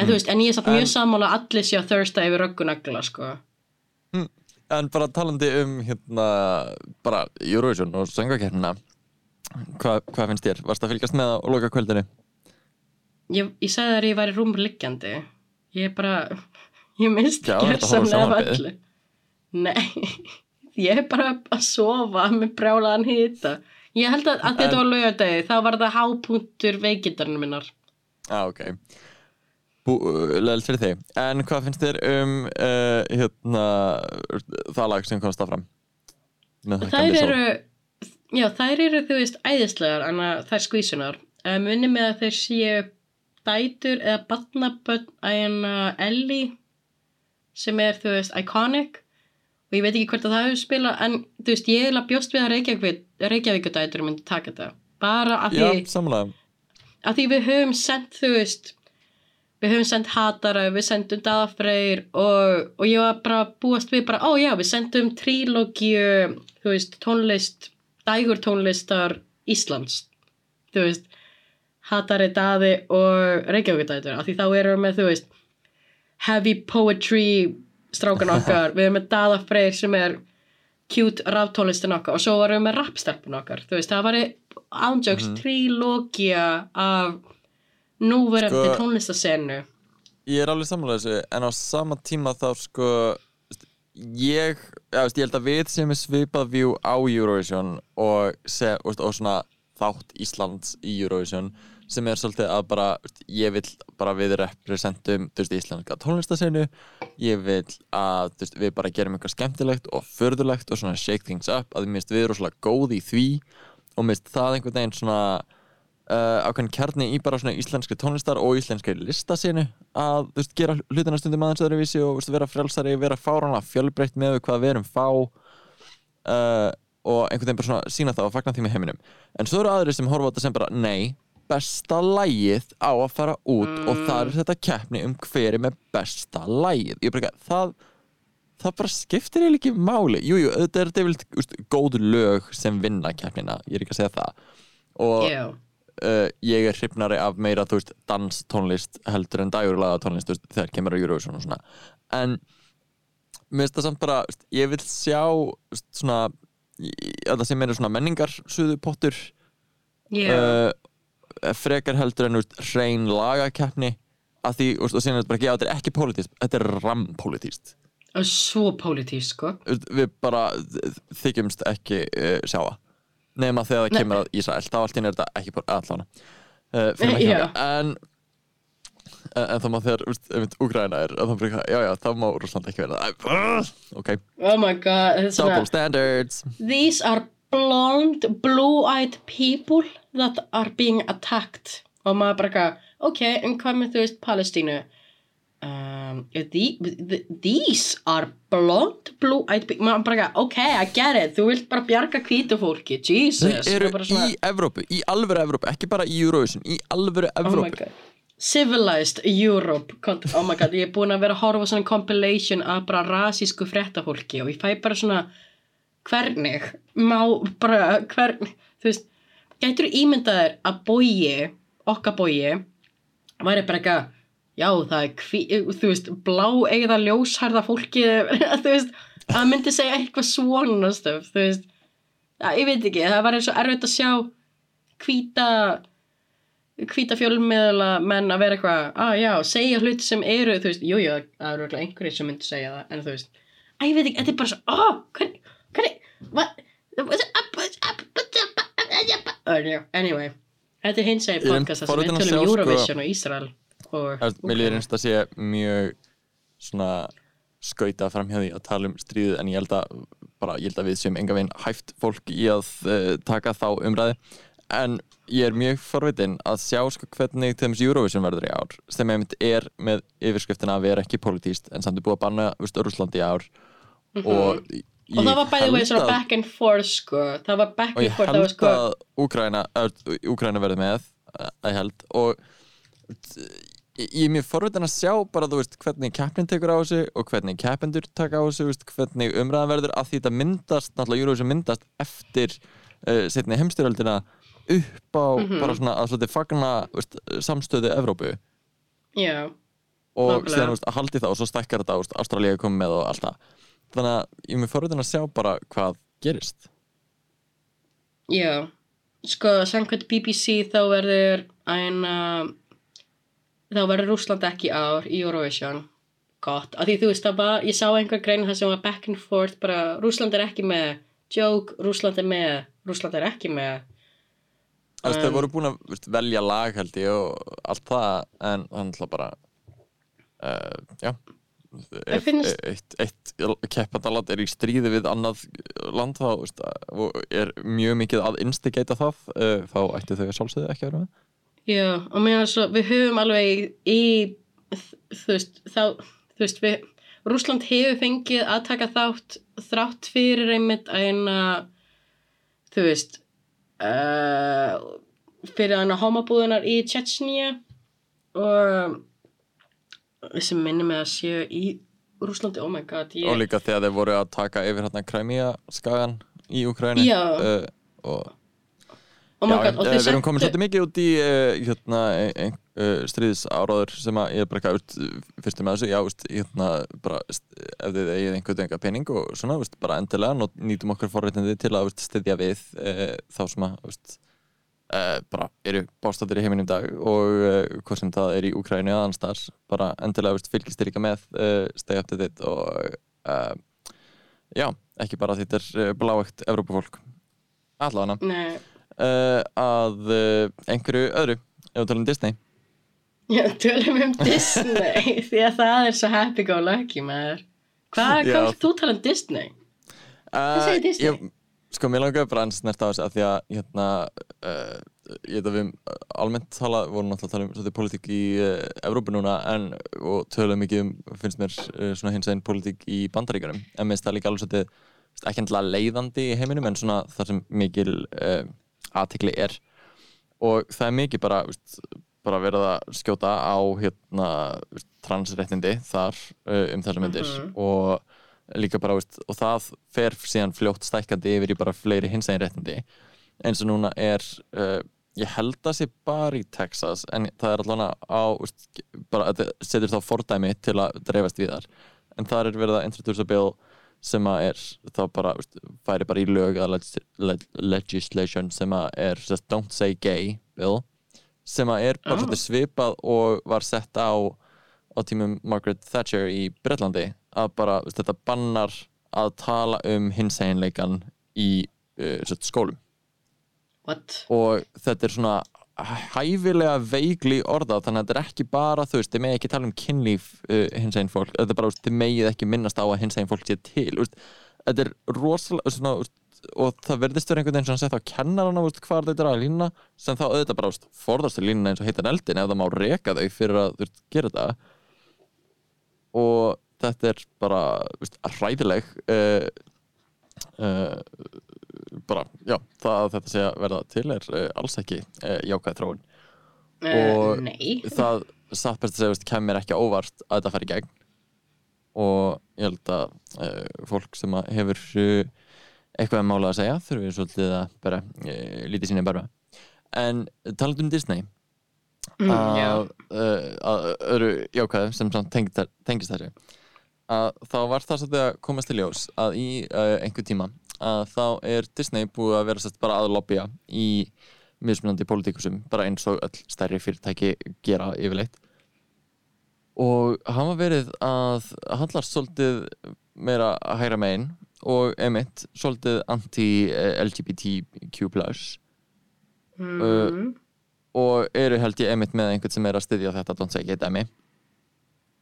en þú veist, en ég er satt mjög sammála að allir sé að þörsta yfir röggunagla, sko mm. En bara talandi um hérna, bara Eurovision og söngakernina hvað hva finnst þér? Varst það að fylgjast með að loka kvöldinu? Ég, ég sagði að ég væri rúmliggjandi ég bara Ég minnst gerðsamlega öllu. Nei, ég er bara að sofa með brjálaðan hýta. Ég held að, að þetta var lögadegi, þá var það hápunktur veikindarinn minnar. Já, ah, ok. Leðilt fyrir þig. En hvað finnst þér um uh, hérna, það lag sem komst? Það eru, já, þær eru þú veist æðislegar, en er skvísunar. Munni með að þeir séu dætur eða batnaböld að Ellie sem er, þú veist, iconic og ég veit ekki hvert að það hefur spila en, þú veist, ég er að bjóst við að Reykjavík Reykjavíkudætur myndi taka þetta bara því Já, af því við höfum sendt, þú veist við höfum sendt Hatara við sendum Daðafreyr og, og ég var bara búast við bara, ó já, við sendum trílógíu, þú veist tónlist, dægur tónlistar Íslands, þú veist Hatari, Daði og Reykjavíkudætur, af því þá erum við með, þú veist heavy poetry strákan okkar, við erum með Dada Freyr sem er cute ráftónlistin okkar og svo varum við með rapstelpun okkar. Þú veist, það var ándjóks mm -hmm. trílógia af núverandi sko, tónlistasennu Ég er alveg samanlega þessu en á sama tíma þá sko ég, já, veist, ég held að við sem er svipað view á Eurovision og, se, og, og svona þátt Íslands í Eurovision sem er svolítið að bara, ég vil bara við representum, veist, íslenska tónlistasenu, ég vil að, veist, við bara gerum eitthvað skemmtilegt og förðulegt og svona shake things up, að við erum rosalega góð í því og minnst það einhvern veginn svona uh, ákveðin kjarni í bara svona íslenski tónlistar og íslenski listasenu að, þú veist, gera hlutina stundum aðeins öðruvísi og, veist, vera frelsari, vera fárana fjölbreytt með hvað við erum fá uh, og einhvern veginn bara svona sína það og fagna því með heiminum en svo eru aðri sem horfa á þetta sem bara, nei besta lægið á að fara út mm. og það er þetta keppni um hver er með besta lægið ég bara, það það bara skiptir eiginlega ekki máli jújú, jú, þetta er þetta góð lög sem vinna keppnina, ég er ekki að segja það og yeah. Uh, ég er hrifnari af meira, þú veist, danstónlist heldur en dagurlaga tónlist veist, þegar kemur á Eurovision og svona. En mér finnst það samt bara ég vil sjá svona það sem er svona menningar suðu pottur. Yeah. uh, frekar heldur en hrein lagakeppni. Að því, og síðan er þetta bara ekki, já þetta er ekki pólitíst, þetta er rampólitíst Svo pólitíst, sko. Við bara þykjumst ekki uh, sjáa nema þegar það kemur að Ísrael, þá alltaf er þetta ekki allan uh, fyrir mig yeah. en en, það má þegar, Úgræna er að það bara, já, já, þá má Rúsland ekki vera það. Ok, Oh my god double standards. These are blonde, blue-eyed people that are being attacked. Og maður bara ok, en hvað með þú veist Palestínu um, the, the, these are blonde, blue-eyed people maður bara ok, I get it. Þú vilt bara bjarga hvítu fólki, Jesus. Þau eru svona, í Evrópu, í alvöru Evrópu, ekki bara í Eurovision, í alvöru oh Evrópu. God. Civilized Europe oh my god, ég er búin að vera að horfa svona compilation af bara rasísku fréttafólki og ég fæ bara svona hvernig má bara hvernig, þú veist gætur ímyndaðir að bógi okkar bógi væri bara eitthvað já það er hví, þú veist blá eigða ljósharða fólki þú veist, að myndi segja eitthvað svona stöf, þú veist ja, ég veit ekki, það var eins og erfitt að sjá hvíta hvíta fjölmiðla menn að vera eitthvað að já, segja hluti sem eru þú veist, jújú, jú, það eru örugglega einhverjir sem myndi segja það en þú veist, að ég veit ekki, þetta er bara svo ó, hvernig, hvernig what anyway, þetta er hins Ég veginn er podcast þar sem við að tölum sko- Eurovision og Ísrael og Mér líður einst að sé mjög svona skauta fram hjá því að tala um stríðið en ég held að bara, ég held að við séum enga veginn hæft fólk í að uh, taka þá umræði en ég er mjög forvitin að sjá sko hvernig til þess Eurovision verður í ár sem einmitt er með yfirskriftina að vera ekki politíst en samt er búið að banna Rúsland í ár. Og ég Mhm. og það var bæðið veið held svona back and forth sko, það var back og and ég forth það held var sko, að Úkraina verði með að ég held. Og ég er mjög forvitin að sjá bara þú veist hvernig keppnin tekur á þessu og hvernig keppendur taka á þessu veist, hvernig umræðan verður að því þetta myndast náttúrulega Eurovision myndast eftir uh, setni heimstyröldina upp á Mhm. bara svona að svolítið fagna veist, samstöðu Evrópu. Já og síðan veist, að haldi það og svo stækkar þetta veist, Ástralía er komið með og allt það. Þannig að ég er mjög forvitin að sjá bara hvað gerist. Já, sko, samkvæmt BBC þá verður eina, þá verður Rússland ekki ár í Eurovision. Gott, af því þú veist, það var, ég sá einhver grein það sem var back and forth, bara Rússland er ekki með, joke, Rússland er með, Rússland er ekki með. Um, þau voru búin að veist, velja lag held ég og allt það en þannig að bara uh, já ef finnst- eitt, eitt keppandaland er í stríði við annað land þá veist, er mjög mikið að instigata það uh, þá ætti þau að sjálfsögðu ekki að vera með Já, og mér er svo, við höfum alveg í, þú veist, þá, þú veist, við, Rússland hefur fengið að taka þátt, þrátt fyrir einmitt eina, þú veist, uh, fyrir eina homabúðunar í Tjetsnýja og sem minnir mig að séu í Rússlandi, oh my god, ég... og líka þegar þeir voru að taka yfir hérna Kræmía skagan í Ukræni uh, og oh my Já, god, og eh, við erum komin settu- svolítið mikið út í uh, hérna, ein, uh, stríðsáráður sem að ég er bara eitthvað út fyrstum með þessu, já, veist, hérna, bara ef þið eigið einhvern veginn pening og svona, veist, bara endilega not, nýtum okkur forréttindi til að veist, styðja við uh, þá sem að bara eru bástættir í heiminum dag og hvað sem það er í Úkræni eða annars þar, bara endilega fylgist þér líka með stay up to date og já, ekki bara þetta er bláægt Evrópufólk. Allavega Nei, uh, að uh, einhverju öðru ef við talum um Disney já, tölum um Disney, því að það er svo happy go lucky, maður. Hvað, hvað vilt þú tala um Disney? uh, segir Disney? ég, Sko, mér langaði bara að snert á þessu að því að hérna, ég veit að við almennt tala, vorum náttúrulega að tala um svolítið pólitík í uh, Evrópu núna en, og tölum mikið um, finnst mér uh, svona hins einn pólitík í bandaríkjarum en minnst það líka alveg svolítið ekki endilega leiðandi í heiminum en svona þar sem mikil uh, aðtekli er. Og það er mikið bara, veist, bara verið að skjóta á hérna, veist, transréttindi þar uh, um þessar myndir. Mhm. og líka bara, veist, og það fer síðan fljótt stækkandi yfir í bara fleiri hinsegin réttindi. Eins og núna er uh, ég held að sé bara í Texas en það er allan á veist, bara, setur þá fordæmi til að dreifast við þar en þar er verið að introduce a bill sem að er þá bara, færi bara í lög að leg leg legislation sem að er just, don't say gay bill sem að er bara svolítið svipað og var sett á á tímum Margaret Thatcher í Bretlandi að bara þetta bannar að tala um hinseginleikan í uh, skólum What? og þetta er svona hæfilega veikli orða þannig að þetta er ekki bara þú veist, þið megið ekki tala um kynlíf uh, hins einn fólk, þetta er bara, þið megið ekki minnast á að hins einn fólk sé til úst, þetta er rosalega svona, úst, og það verðist verið einhvern veginn sem sett á kennarana hvað þetta er að lína sem þá auðvitað bara forðastu línuna eins og heitan eldin ef það má reka þau fyrir að veist, gera þetta. Og þetta er bara ræðileg uh, uh, bara, já, það að þetta sé að verða til er uh, alls ekki jákvæð þróun. Og Nei. það satt best að segja, kemur ekki óvart að þetta fær í gegn. Og ég held að fólk sem að hefur eitthvað mála að segja þurfum við svolítið að bara lítið sína bara en taland um Disney Mm, að, að öru jákvæðum sem tengist, þessu að þá var það svolítið að komast til ljós að í einhver tíma að þá er Disney búið að vera sett bara að lobbya í mismunandi pólitíkusum, bara eins og öll stærri fyrirtæki gera yfirleitt og hann var verið að handlast svolítið meira hægra megin og emitt svolítið anti-LGBTQ+. mm. Uh, og eru held ég emitt með einhvern sem er að styðja þetta Don't Say It Emmy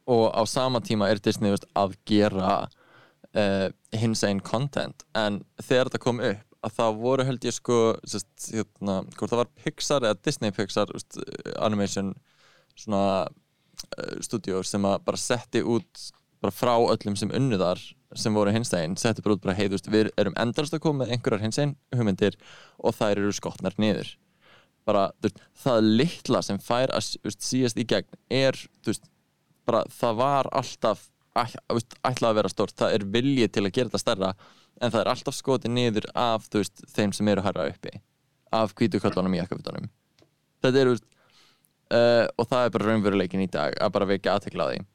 og á sama tíma er Disney veist, að gera uh, hins einn content. En þegar þetta kom upp að það voru held ég sko sest, hérna, hvort það var Pixar eða Disney Pixar veist, animation svona uh, stúdíu sem að bara setti út bara frá öllum sem unnuðar sem voru hins einn, setti bara út bara hey, veist, við erum endalast að koma með einhverjar hins einn hugmyndir og þær eru skotnar niður. Bara, veist, það litla sem fær að síast í gegn er veist, bara, það var alltaf ætlað að vera stort, það er viljið til að gera þetta stærra en það er alltaf skotið niður af þeim sem eru hæra uppi af kvítuköllunum í ekkafutunum þetta er uh, og það er bara raunveruleikin í dag að bara vekja aðtekla því.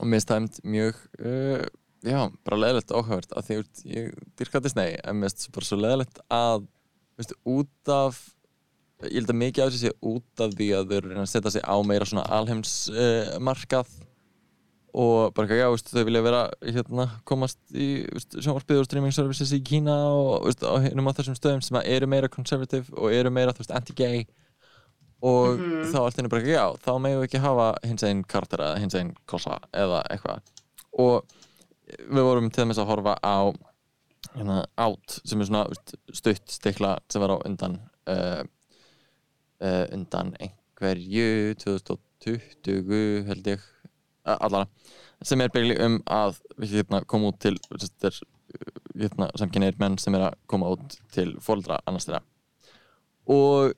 Og mér stæmt mjög uh, já, bara leðilegt áhugavert að því ég dyrka Disney en mér stæmt bara svo leðilegt að út af ég held að mikið af þessi út af því að þau eru að setja sig á meira svona alheimsmarkað uh, og bara ekki, já, veist, þau vilja vera hérna, komast í sjónvarpið og streaming services í Kína og veist, á hennum á þessum stöðum sem eru meira conservative og eru meira anti-gay. Og mm -hmm. þá allt henni bara ekki, já, þá við ekki hafa hins einn karakter eða hins einn kosa eða eitthvað. Og við vorum til dæmis að horfa á hérna, Out sem er svona stutt stikla sem var á undan uh, uh, undan einhverju 2020 held ég allara, sem er byggli um að við hérna, komum út til hérna, samkynniðir menn sem er að koma út til fólkdra annars þeirra og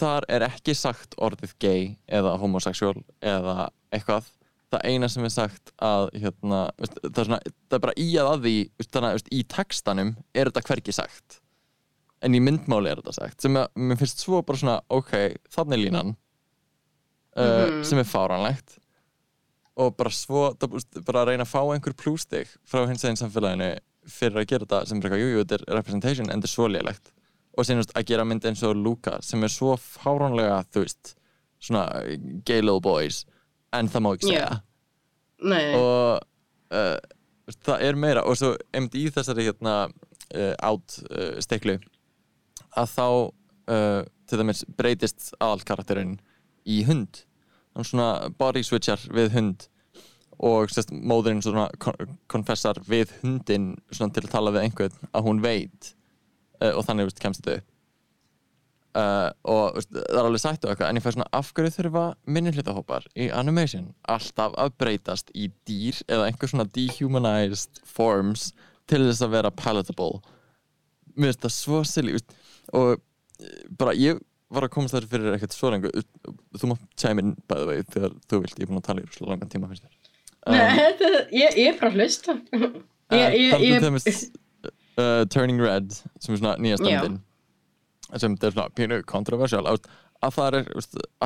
þar er ekki sagt orðið gay eða homosexual eða eitthvað. Það eina sem er sagt að hérna, það, er svona, það er bara í að að því þannig að í textanum er þetta hverki sagt. En í myndmáli er þetta sagt sem að mér finnst svo bara svona ok, þannig línan uh, mm -hmm. sem er fáranlegt og bara svo, bara að reyna að fá einhver plústig frá hins eginn samfélaginu fyrir að gera þetta sem er jújú, þetta er representation en þetta er svo lélægt og sínast að gera mynd eins og Luca sem er svo fáranlega þú veist, svona gay little boys en það má ekki segja. Yeah. og uh, það er meira og svo einmitt í þessari hérna uh, átt steklu að þá uh, til dæmis breytist aðalkarakterinn í hund svona body switchar við hund og sérst, móðurinn svona konfessar við hundin svona til að tala við einhvern að hún veit uh, og þannig veist, kemst þetta upp. Uh, og veist, það er alveg sætt og eitthvað en ég fær svona afhverju þurfa minnihlutahópar í animation alltaf að breytast í dýr eða einhver svona dehumanized forms til þess að vera palatable? Mér finnst það svo silly og eh, bara ég var að komast þar fyrir eitthvað svo lengur. Þú mátt tæma inn bæða vegi þegar þú vilt, ég er búin að tala í svo langan tíma þér. Um, Nei, ég, ég er að hlusta. Ég, ég, ég uh, Turning Red sem er svona nýja stöndin sem er svona pínu kontroversial að það er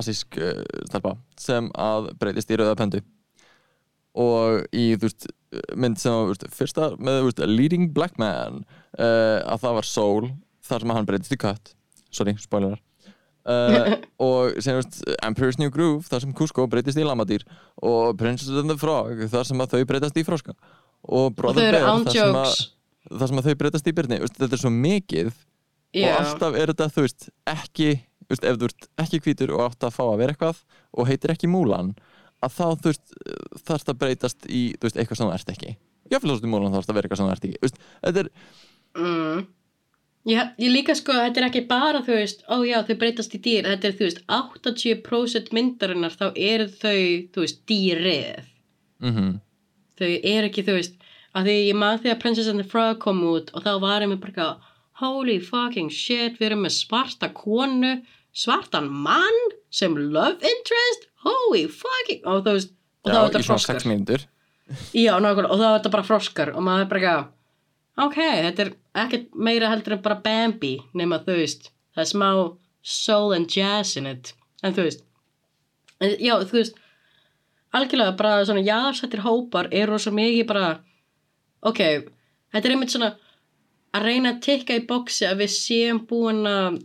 assísk uh, stelpa sem að breytist í rauða pendu. Og í þú veist mynd sem að fyrsta með veist, leading black man uh, að það var Soul þar sem hann breytist í kött sorry, spoilerar uh, og sem veist Emperor's New Groove þar sem Cusco breytist í lamadýr og Princess and the Frog þar sem að þau breytast í froska. Og Brother Bear þar sem, að, þar sem að þau breytast í byrni veist, þetta er svo mikið yeah. og alltaf er þetta þú veist ekki veist, ef þú ert ekki hvítur og átt að fá að vera eitthvað og heitir ekki Múlan að þá þú veist þarfst að breytast í veist, eitthvað sem þú ert ekki. Jáfnveg þú ert í Múlan þarfst að vera eitthvað sem þú ert ekki. Þetta er mm. Ég, ég líka sko, þetta er ekki bara þú veist, ó já þau breytast í dýr þetta er þú veist, 80% myndarinnar þá eru þau, þú veist, dýrið. Mm þau eru ekki, þú veist að því ég maður að Princess and the Frog kom út og þá varum við bara holy fucking shit, við erum með svarta konu svartan mann sem love interest, holy fucking og þú veist, og þá já, er í þetta svona froskar. 6 mínútur. Já, nákvæmlega, og þá er þetta bara froskar og maður er bara eitthvað ok, þetta er ekkert meira heldur en bara Bambi nema þú veist, það er smá soul and jazz in it. En þú veist en, já, þú veist algjörlega bara svona jáðarsættir hópar eru svo mikið bara ok, þetta er einmitt svona að reyna að tikka í bóksi að við séum búin að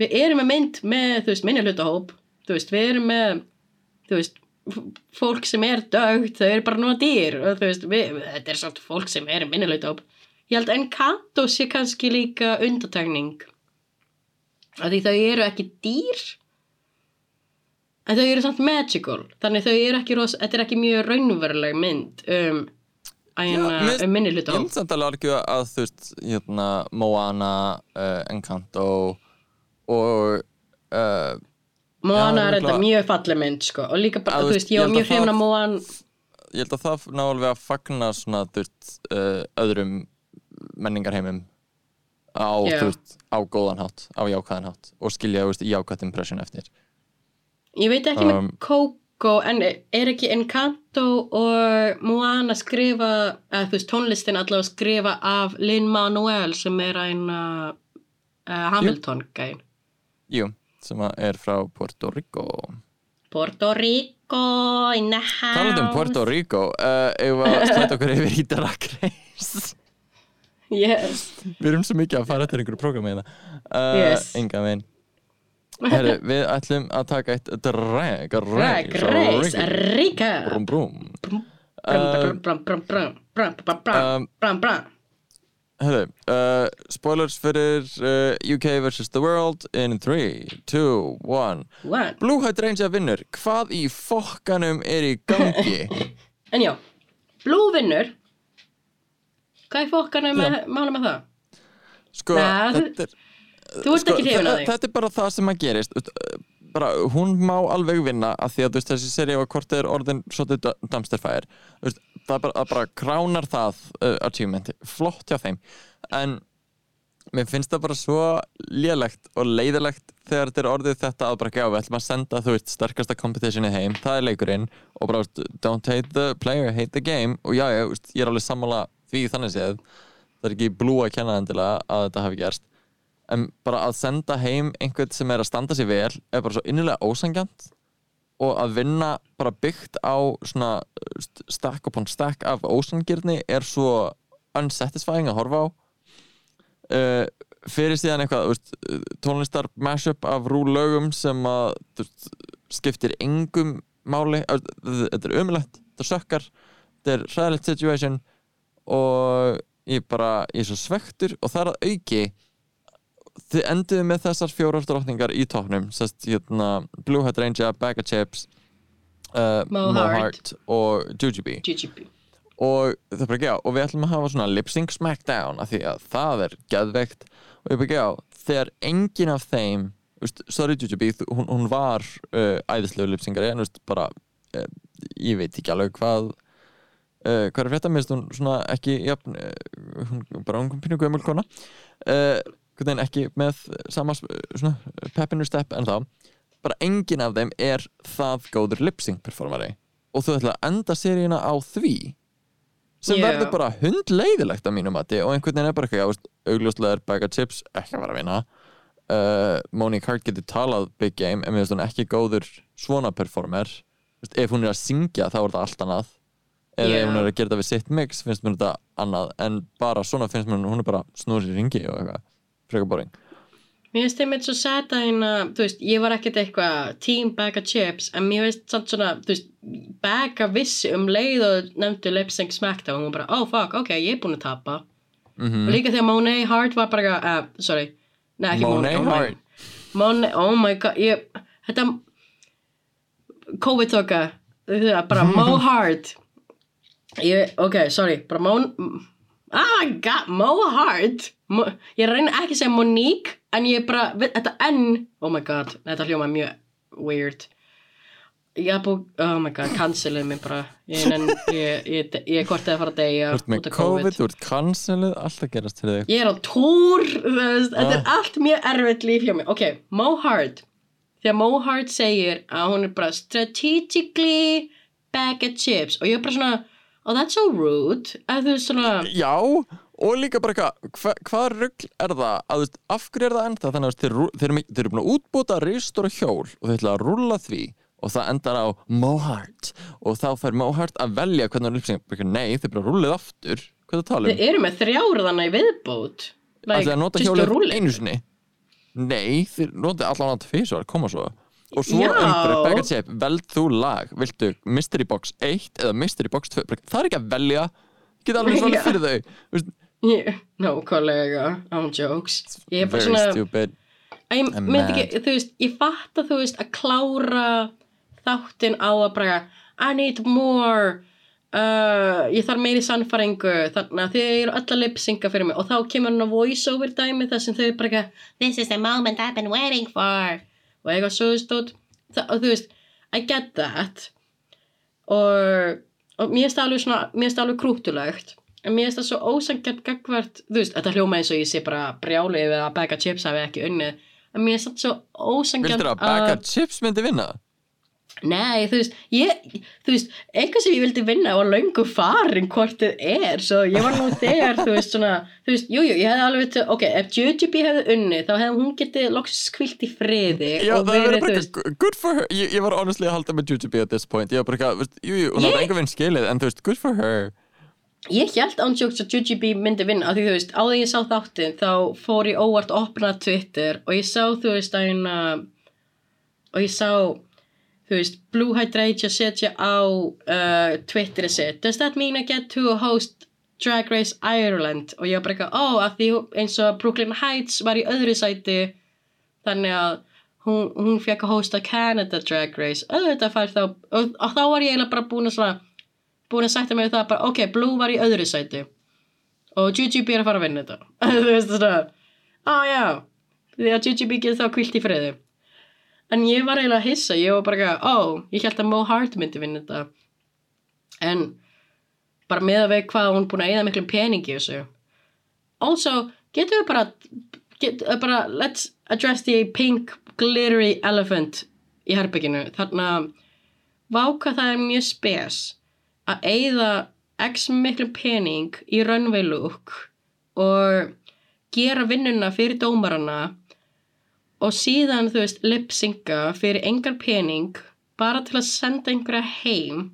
við erum með mynd með, þú veist, minni hlutahóp þú veist, við erum með þú veist, fólk sem er dögt þau eru bara núna dýr og veist, við, þetta er svona fólk sem er minni hlutahóp ég held að Encanto sé kannski líka undatekning af því þau eru ekki dýr. En þau eru samt magical. Þannig þau eru ekki ros, þetta er ekki mjög raunveruleg mynd um, að hérna, um minni Ég hlutahóp myndi samt alveg argju að þú veist hérna, Moana, uh, Encanto og uh, Moana Já, er þetta mjög falleg mynd sko. Og líka bara, Að, þú veist, ég ég var mjög að hrifin það- að Moan ég held að það ná alveg að fagna svona þú veist uh, öðrum menningarheimum á, veist, á góðan hátt á jákvæðan hátt og skilja veist, jákvæðt impression eftir. Ég veit ekki Um, með Coco en er ekki Encanto og Moana skrifa eða þú veist, tónlistin allavega skrifa af Lin-Manuel sem er einn uh, Hamilton gæn Jú, sem er frá Puerto Rico. Puerto Rico in the house Talandi um Puerto Rico uh, ef að slæta okkur yfir í Drag Race yes. Við erum svo mikið að fara eftir einhverju prógrami hérna uh, Yes. Enga veginn Herru, við ætlum að taka eitt Drag Drag Race Brum brum Brum, Uh, brum, brum, brum, brum, brum, brum, brum, um, brum, brum. Herru, uh, spoilers fyrir uh, UK vs. The World in 3, 2, 1 One. Blue Hydrangea vinnur Hvað í fokkanum er í gangi? En já, Blue vinnur Hvað er fokkanum með, mála með það? Sko, Nei, þetta er Þú ert ekki hrifin að því. þetta er bara það sem að gerist. Uh, bara, hún má alveg vinna af því að veist, þessi seri var hvort er orðin svolítið veist, það bara, bara kránar það uh, achievement, flott hjá þeim. En mér finnst það bara svo lélegt og leiðilegt þegar þetta er orðið þetta að bara við ætlum að senda þú veist sterkasta competitioni heim, það er leikurinn. Og bara, don't hate the player, hate the game. Og já, já, ég er alveg sammála því þannig séð, það er ekki blú að kenna endilega að þetta hafi gerst. En bara að senda heim einhvern sem er að standa sér vel er bara svo innilega ósangjant og að vinna bara byggt á svona st- stack upon stack af ósangirni er svo unsatisfying að horfa á. Uh, fyrir síðan eitthvað veist, tónlistar mashup af rúlögum sem að veist, skiptir engum máli. Þetta er umlegt, þetta sökkar þetta er hræðilegt situation og ég bara ég er svo svektur og það er að auki þið enduðu með þessar fjórar drottningar í tóknum sest, hérna, Blue Hat Ranger, Bag of Chips uh, Mo Heart. og Jujubee. Og það er bara ekki á og við ætlum að hafa svona lip sync smackdown af því að það er geðveikt. Og ég bara ekki á þegar engin af þeim veist, sorry Jujubee, þú- hún, hún var uh, æðislegu lip syngari en veist, bara, uh, ég veit ekki alveg hvað uh, hvað er að frétta? Minnst hún svona ekki jafn, uh, hún bara hún pínu gömul kona. Uh, ekki með sama s- svona peppinu stepp en þá. Bara engin af þeim er það góður lip sync performari. Og þú ætla að enda seríuna á því sem Já. verður bara hundleiðilegt að mínu mati. Og einhvern veginn er bara ekki að augljóslega Bag of Chips ekki að vera að vinna. Monique Hart getur talað big game en mér finnst hún ekki góður svona performer. Ef hún er að syngja þá er þetta allt annað eða Já. ef hún er að gera þetta við sitt mix finnst mér þetta annað. En bara svona finnst mér hún er bara snúður sér ringi og eitthvað. Frekar boring. Mér finnst þeim eitthvað svo sæta hérna, þú veist, ég var ekkert eitthvað team bag of chips, en mér finnst samt svona, veist, bag of vissi um leið og nefndu lip sync smackdown og hún bara, oh fuck, ok, ég er búin að tapa. Mm og líka þegar Monet Hart var bara, uh, sorry, nei ekki Monet Monet Hart. Mon, oh my god ég, þetta COVID-toka bara Mo Hart ég, ok, sorry bara Mo oh my god, Mo Hart. Mo, ég reyna ekki að segja Monique en ég bara, þetta N oh my god, þetta hljóma mjög weird. Ég er búið, oh my god, cancelið mér bara. Ég er hvort eða fara að deyja Þú ert með COVID, þú ert cancelið alltaf gerast til þig. Ég er á tór, þetta ah. er allt mjög erfitt líf hjá mig ok, Mo Hart. Þegar Mo Hart segir að hún er bara strategically bag of chips. Og ég er bara svona oh that's so rude. Svona... Já, og líka bara eitthvað hva, hvað rugg er það? Að, veist, af hverju er það enda þannig að þeir, eru búin að útbúta ristur og hjól og þeir ætla að rulla því og það endar á Mohart. Og þá fær Mohart að velja hvernig það er lífsing nei, þeir bara rullið aftur. Hvað það tala um? Þeir eru með þrjáruðana í viðbót. Like, Það að nota hjólið einu sinni? Nei, þeir notið allan að fyrst var koma svo og svo einhverju veld þú lag. Viltu Mystery Box 1 eða Mystery Box 2 það er ekki að velja. Geta alveg svona fyrir þau. Yeah. No, kollega, on jokes. Ég er bara svona ekki, veist, ég fatt að þú veist að klára þáttinn á að bara I need more uh, ég þarf meiri sannfaringu þannig að þið eru öll að lipsinga fyrir mig. Og þá kemur hann á voice over dæmi þar sem þau bara this is the moment I've been waiting for og eitthvað svo stótt og þú veist, I get that. Og, og mér finnst það alveg svona, mér finnst það alveg krútulegt en mér finnst það svo ósangjart gagvart, þú veist, þetta hljóma eins og ég sé bara brjálið við að of chips hafi ekki unnið. En mér finnst það svo ósangjart Vildur að of chips myndi vinna? Nei, þú veist, ég, þú veist, eitthvað sem ég vildi vinna var laungu farin hvort þið er, svo ég var nú þegar, þú veist, svona, þú veist, jújú, jú, ég hefði alveg veit, ok, ef Jujubee hefði unni, þá hefði hún getið loksist skvilt í friði Já, og verið, þú veist Good for her, ég, ég var honestly að halda með Jujubee at this point, ég var bara ekki, þú veist, jújú, hún hafði enga vinn skilið, en þú veist, good for her. Ég held ánsjóks að Jujubee myndi vinna, af því þú veist, á því ég sá þáttinn, þá fór ég óvart að opna Twitter og ég sá, þú veist, að hérna, og ég sá þú veist, Blue Hydrangea setja á uh, Twitteri sitt does that mean I get to host Drag Race Ireland? Og ég var bara eitthvað, ó, að því eins og Brooklyn Heights var í öðru sæti þannig að hún, hún fekk að hosta Canada Drag Race. Auðvitað fær þá og, og þá var ég eiginlega bara búin að svona búin að sætta mig það bara, ok, Blue var í öðru sæti. Og GGB er að fara að vinna þetta. Þú veist það, á oh, já. Því að GGB getur þá kvilt í friði en ég var eiginlega að hissa ég var bara ekki, ó, ég held að Mo Hart myndi vinna þetta. En bara með að veið hvað hún búin að eða miklum peningi þessu. Also, getur við bara get, bara, let's address the pink glittery elephant í herbygginu, þannig að váka það er mjög spes að eigða x miklum pening í runway look og gera vinnuna fyrir dómarana og síðan þú veist lipsynga fyrir engar pening bara til að senda einhverja heim.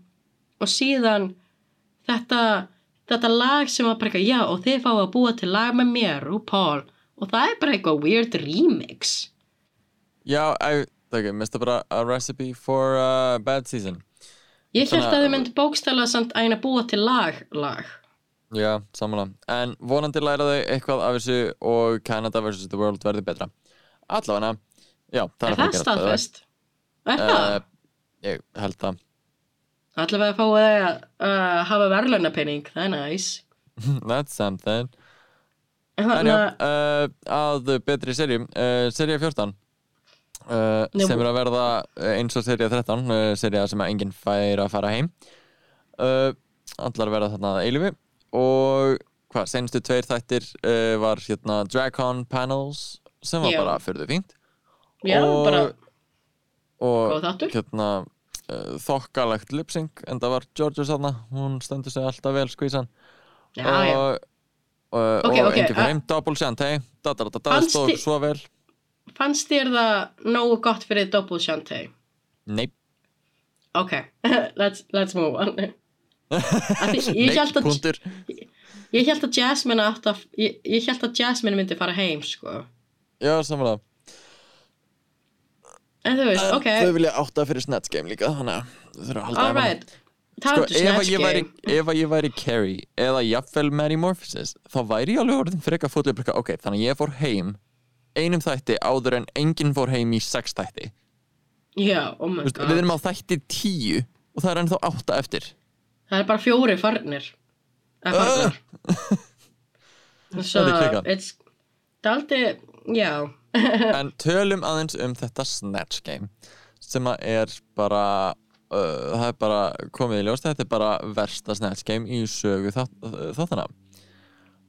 Og síðan þetta, þetta lag sem var bara eitthvað já og þið fáið að búa til lag með mér og Paul og það er bara eitthvað weird remix. Já, er ekki, minnst það bara a recipe for a bad season. Ég held að þau myndi bókstala samt að eina búa til lag, lag. Já, samanlega, en vonandi læra þau eitthvað af þessu og Canada vs. the World verði betra allavega já, það er, er það staðfest? Er það? Uh, ég held það. Allavega fáið þig að uh, hafa verðlunarpenning, það er næs that's something. En já, uh, að betri serjum serja 14 sem er að verða eins og serja 13 serja sem að enginn fær að fara heim. Allar verða þarna eilifi og hvað, senstu tveir þættir var hérna Dragcon Panels sem var Já. bara fyrir þau fínt Já, og, bara og góð þáttur. hérna uh, þokkalegt lipsing en það var Georgia þarna, hún stendur sig alltaf vel skvísan Já, já. og, og, Ok, og ok, engi fyrir heim double shantay da da da da Fannst stóð þi- svo vel Fannst þér það nógu gott fyrir Double Shantae? nei, Ok, let's, let's move on Af því ég nei, hélt að- punktur Ég held að Jasmine átt að ég, ég held að Jasmine myndi fara heim sko já, samanlega En þú veist, ok. þau vilja átta fyrir Snatch Game líka þannig að þau þurfa að halda Alright, sko, taldu ef, að Snatch ég væri, Game. ef að ég væri Carrie eða jafnvel Mary Morphosis þá væri ég alveg orðin frekar fótlega ok, þannig að ég fór heim einum þætti áður en enginn fór heim í sex þætti. Já, oh my Vist, god. við erum á þætti tíu og það er ennþá átta eftir. Það er bara fjóri farnir. Eða farnar Svo, Það er klikkað. it's Daldi, já en tölum aðeins um þetta Snatch Game sem að er bara uh, það er bara komið í ljós þetta er bara versta Snatch Game í sögu þátt, þáttana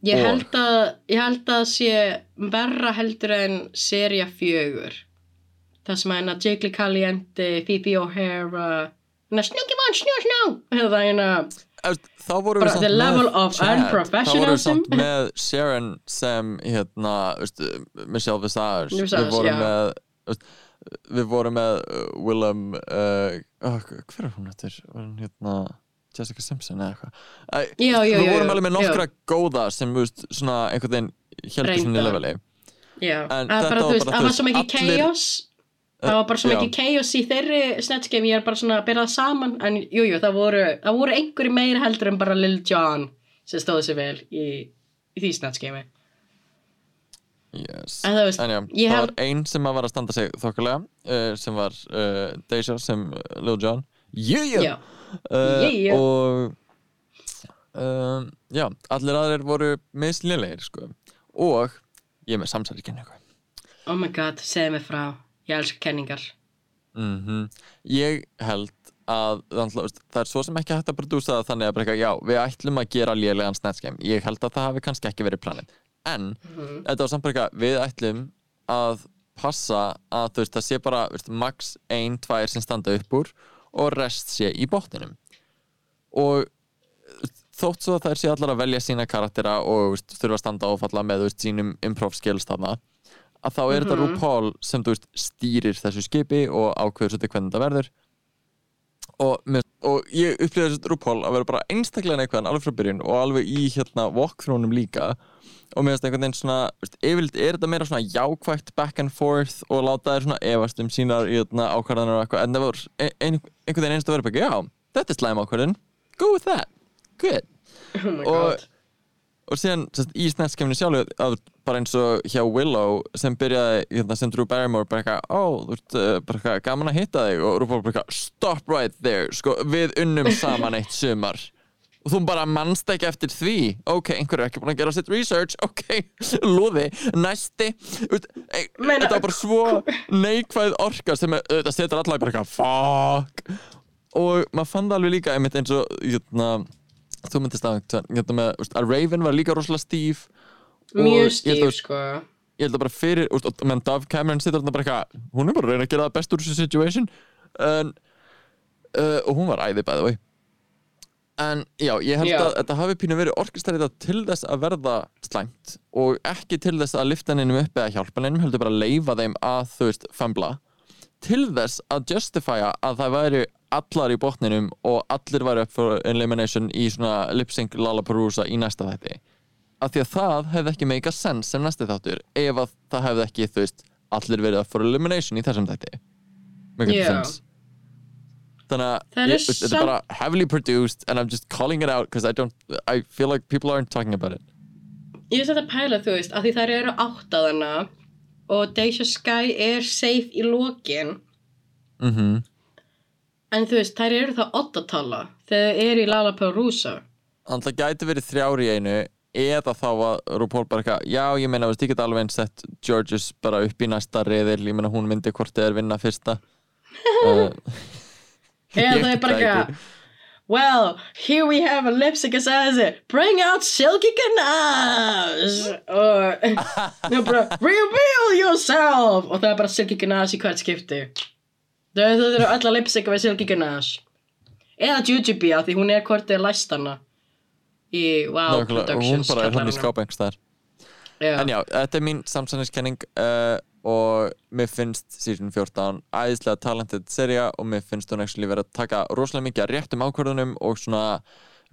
Ég held að Ég held að sé verra heldur en Seria fjögur Það sem að hérna Jiggly Caliente Phoebe O'Hara hérna Snooki Von Snú Snú Eða hérna Eftir, þá vorum Bara við samt með Chad. þá vorum við samt með Sharon sem hérna veistu, Michelle Visage. Við vorum já. með veistu, við vorum með uh, Willem uh, oh, hver er hún eftir? Var hún hérna Jessica Simpson eða eitthvað? Við já, vorum alveg með nokkra góða sem veist, svona einhvern veginn heldur svona í leveli. Já, En að þetta bara, var veist, bara, þú veist, allir- Það var bara svo mikið chaos í þeirri Game Ég er bara svona að byrja það saman En jújú, jú, það voru, það voru einhverju meir heldur en bara Lil Jon sem stóði sér vel í, í því Game. Yes. En þú veist, en já, það held- var ein sem að var að standa sig þokkulega uh, sem var uh, Deja sem uh, Lil Jon. Yeah. og um, já, allir aðrir voru mislilegir sko. og ég með samsærikenningu oh my god, segðu mig frá Ég elska kenningar. Mm ég held að það er svo sem ekki hægt að prodúsa það þannig að eitthvað, já, við ætlum að gera lélegan Game ég held að það hafi kannski ekki verið planið. En Mhm. þetta var samt eitthvað við ætlum að passa að þú veist, það sé bara veist, max ein, tvær sem standa upp úr og rest sé í botninum. Og þótt svo að þær sé allar að velja sína karaktera og veist, þurfa að standa og falla með veist, sínum improv skills þarna að þá er þetta Mhm. RuPaul sem þú veist, stýrir þessu skipi og ákveður svolítið hvernig þetta verður. Og, mér, og ég upplýði þessu RuPaul að vera bara einstaklega neikvæðan alveg frá byrjun og alveg í hérna walkthroughnum líka. Og mér finnst einhvern veginn svona yfirleitt er þetta meira svona jákvægt back and forth og láta þær svona efast um sínar hérna, ákvarðanir og eitthvað. En það var ein, ein, einhvern veginn einstu vera bara já, þetta er slæm ákvarðin go with that, good. Oh Og- god og síðan sest, í snetskemni sjálfu að bara eins og hjá Willow sem byrjaði hérna, sem Drew Barrymore bara eitthvað, ó, þú ert uh, bara eitthvað gaman að hitta þig. Og RuPaul bara eitthvað, stop right there sko, við unnum saman eitt sumar. Og þú bara mannst ekki eftir því. Ok, einhver er ekki búin að gera sitt research. Ok, lúði, næsti. E, þetta var bara svo neikvæð orka sem þetta setur allavega bara eitthvað fuck. Og maður fann það alveg líka einmitt eins og hérna, þú myndist að hérna með, úst, að Raven var líka rosalega stíf Mjög stíf, sko. ég held að bara fyrir, úst, og menn Dove Cameron situr þarna bara eitthvað, hún er bara að reyna að gera það best úr þessu situation en, uh, og hún var æði bæði en já, ég held Já. að þetta hafi pínu verið orkestræða til þess að verða slæmt og ekki til þess að lifta hennum upp eða hjálpa hennum, heldur bara að leifa þeim að þú veist, fambla til þess að justifya að það væri allar í botninum og allir væri upp for elimination í svona lip-sync Lollapalooza í næsta þætti. Af því að það hefði ekki make a sense sem næsti þáttur ef að það hefði ekki, þú veist, allir verið up for elimination í þessum þætti. Make a Já. sense þannig að er þetta er bara heavily produced and I'm just calling it out because I don't I feel like people aren't talking about it. Ég veist þetta pæla, þú veist, að því þær eru áttaðana og Deja Sky er safe í lokin. Mhm. En þú veist, þær eru það oddatala þegar þau eru í Lollapalooza. Þannig að það gæti verið þrjár í einu eða þá að RuPaul bara eitthvað já, ég meina, veist, ég get alveg eins sett Georges bara upp í næsta reyðil, ég meina hún myndi hvort þið er vinna fyrsta. Uh, eða það er bara eitthvað Well, here we have a lipstick it Bring out Silky Ganache. Það er bara Reveal yourself. Og það er bara Silky Ganache í hvert skipti. Þau þau eru alla lipstick við Silky Ganache. Eða Jujubee af því hún er hvort er læst hana í Wow og hún Productions bara er hann í einhvers þar. En já, þetta er mín samsæðniskenning uh, og mér finnst season 14 æðislega talented seria og mér finnst hún actually verið að taka rosalega mikið að réttum ákvörðunum og svona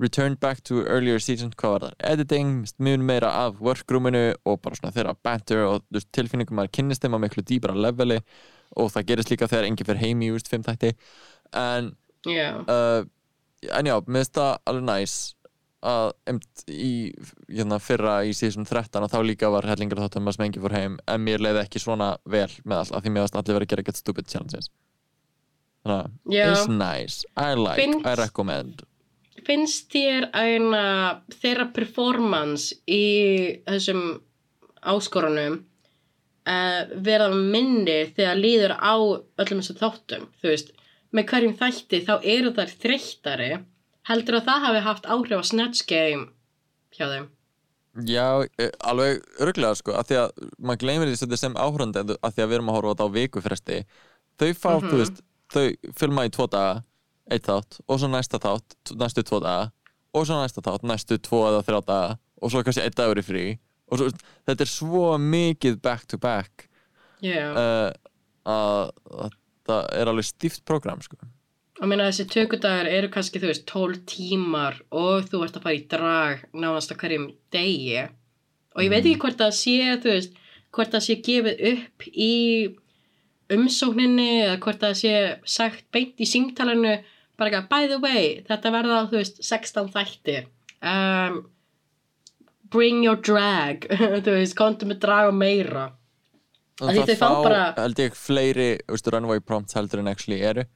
return back to earlier season hvað var það, editing, mjög meira af workroominu og bara svona þeirra banter og tilfinningum að kynnist þeim á miklu dýbra leveli og það gerist líka þegar enginn fer heim í úrst fimm þætti. En Já. uh, en já, mér finnst það alveg næs að emt í hérna, fyrra í síðan 13 og þá líka var hellingar þáttum að smengi fór heim en mér leiði ekki svona vel með all af því mér varst allir verið að gera get stupid challenges. Þannig að Já. it's nice, I like, Finnst- I recommend. Finnst þér eina þeirra performance í þessum áskorunum uh, vera minni þegar líður á öllum þessum þáttum? Þú veist, með hverjum þætti þá eru þær þreyttari heldur að það hafi haft áhrif á Snatch Game hjá þeim Já, eh, alveg örglega sko, af því að maður gleymir því sem áhörandi af því að við erum að horfa þetta á vikufresti þau fá, Mhm. þú veist, þau filma í tvo daga, eitt þátt og svo næsta þátt, næstu tvo daga og svo næsta þátt, næstu tvo eða þrjá daga og svo kannski eitt dagur í frí og svo, þetta er svo mikið back to back yeah. uh, að að þetta er alveg stíft program sko. Og meina þessi tökudagar eru kannski þú veist 12 tímar og þú ert að fara í drag nánast á hverjum degi. Og ég veit ekki hvort það sé þú veist, hvort það sé gefið upp í umsókninni eða hvort það sé sagt beint í símtalinu bara ekki by the way, þetta verða þú veist 16 þætti um, bring your drag þú veist, komdu með drag og meira. Af því það þau fá bara- held ég fleiri þú veist, runway prompts heldur en actually eru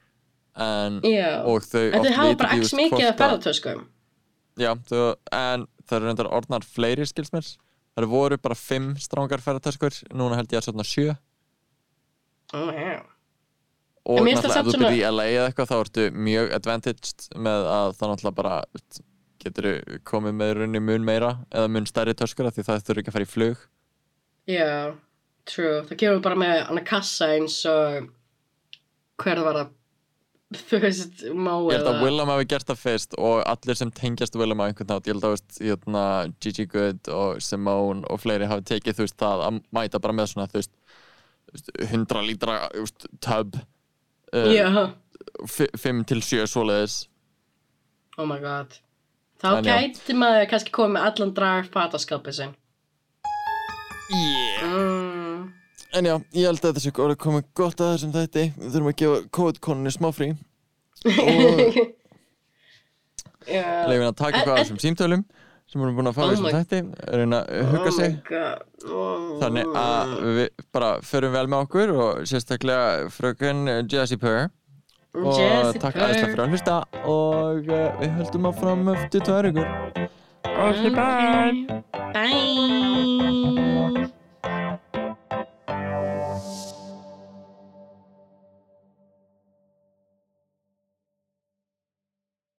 en, og þau en þau hafa bara ekki, mikið að ferðartöskum Já, þau, en það eru reyndar orðnar fleiri skilsmér Það voru bara fimm strángar ferðartöskur Núna held ég að svona sjö oh, yeah. Og náttúrulega ef þú byrði í LA eða eitthvað Þá ertu mjög advantaged með að það náttúrulega bara Getur komið með runni mun meira Eða mun stærri töskur Því það þurfi ekki að fara í flug Já, true. Það kemur bara með hana kassa eins og hver var það? Þú veist, má Ég held að eða... Willem hafi gert það fyrst Og allir sem tengjast Willem á einhvern nátt Ég held að veist, hérna, Gigi Good og Simone Og fleiri hafi tekið þú veist það Að mæta bara með svona þú veist þú veist, 100 lítra Já, 5 til 7 svoleiðis oh my god. Þá En já. gæti maður kannski komið allan drag fataskapið sinn. yeah. Mm. En já, ég held að þetta sé orðið komið gott að þessum þætti Við þurfum að gefa COVID-konunni smá frí Og Já. leifin að taka en- þessum símtölum Sem við erum búin að fá Oh þessum my- þætti Reyna að hugga oh sig. Oh. Þannig að við bara förum vel með okkur Og sérstaklega fröken Jessie Purr Og Jessie takk aðeinslega fyrir að hlusta Og uh, við höldum áfram eftir tvær ykkur Okay. Bye.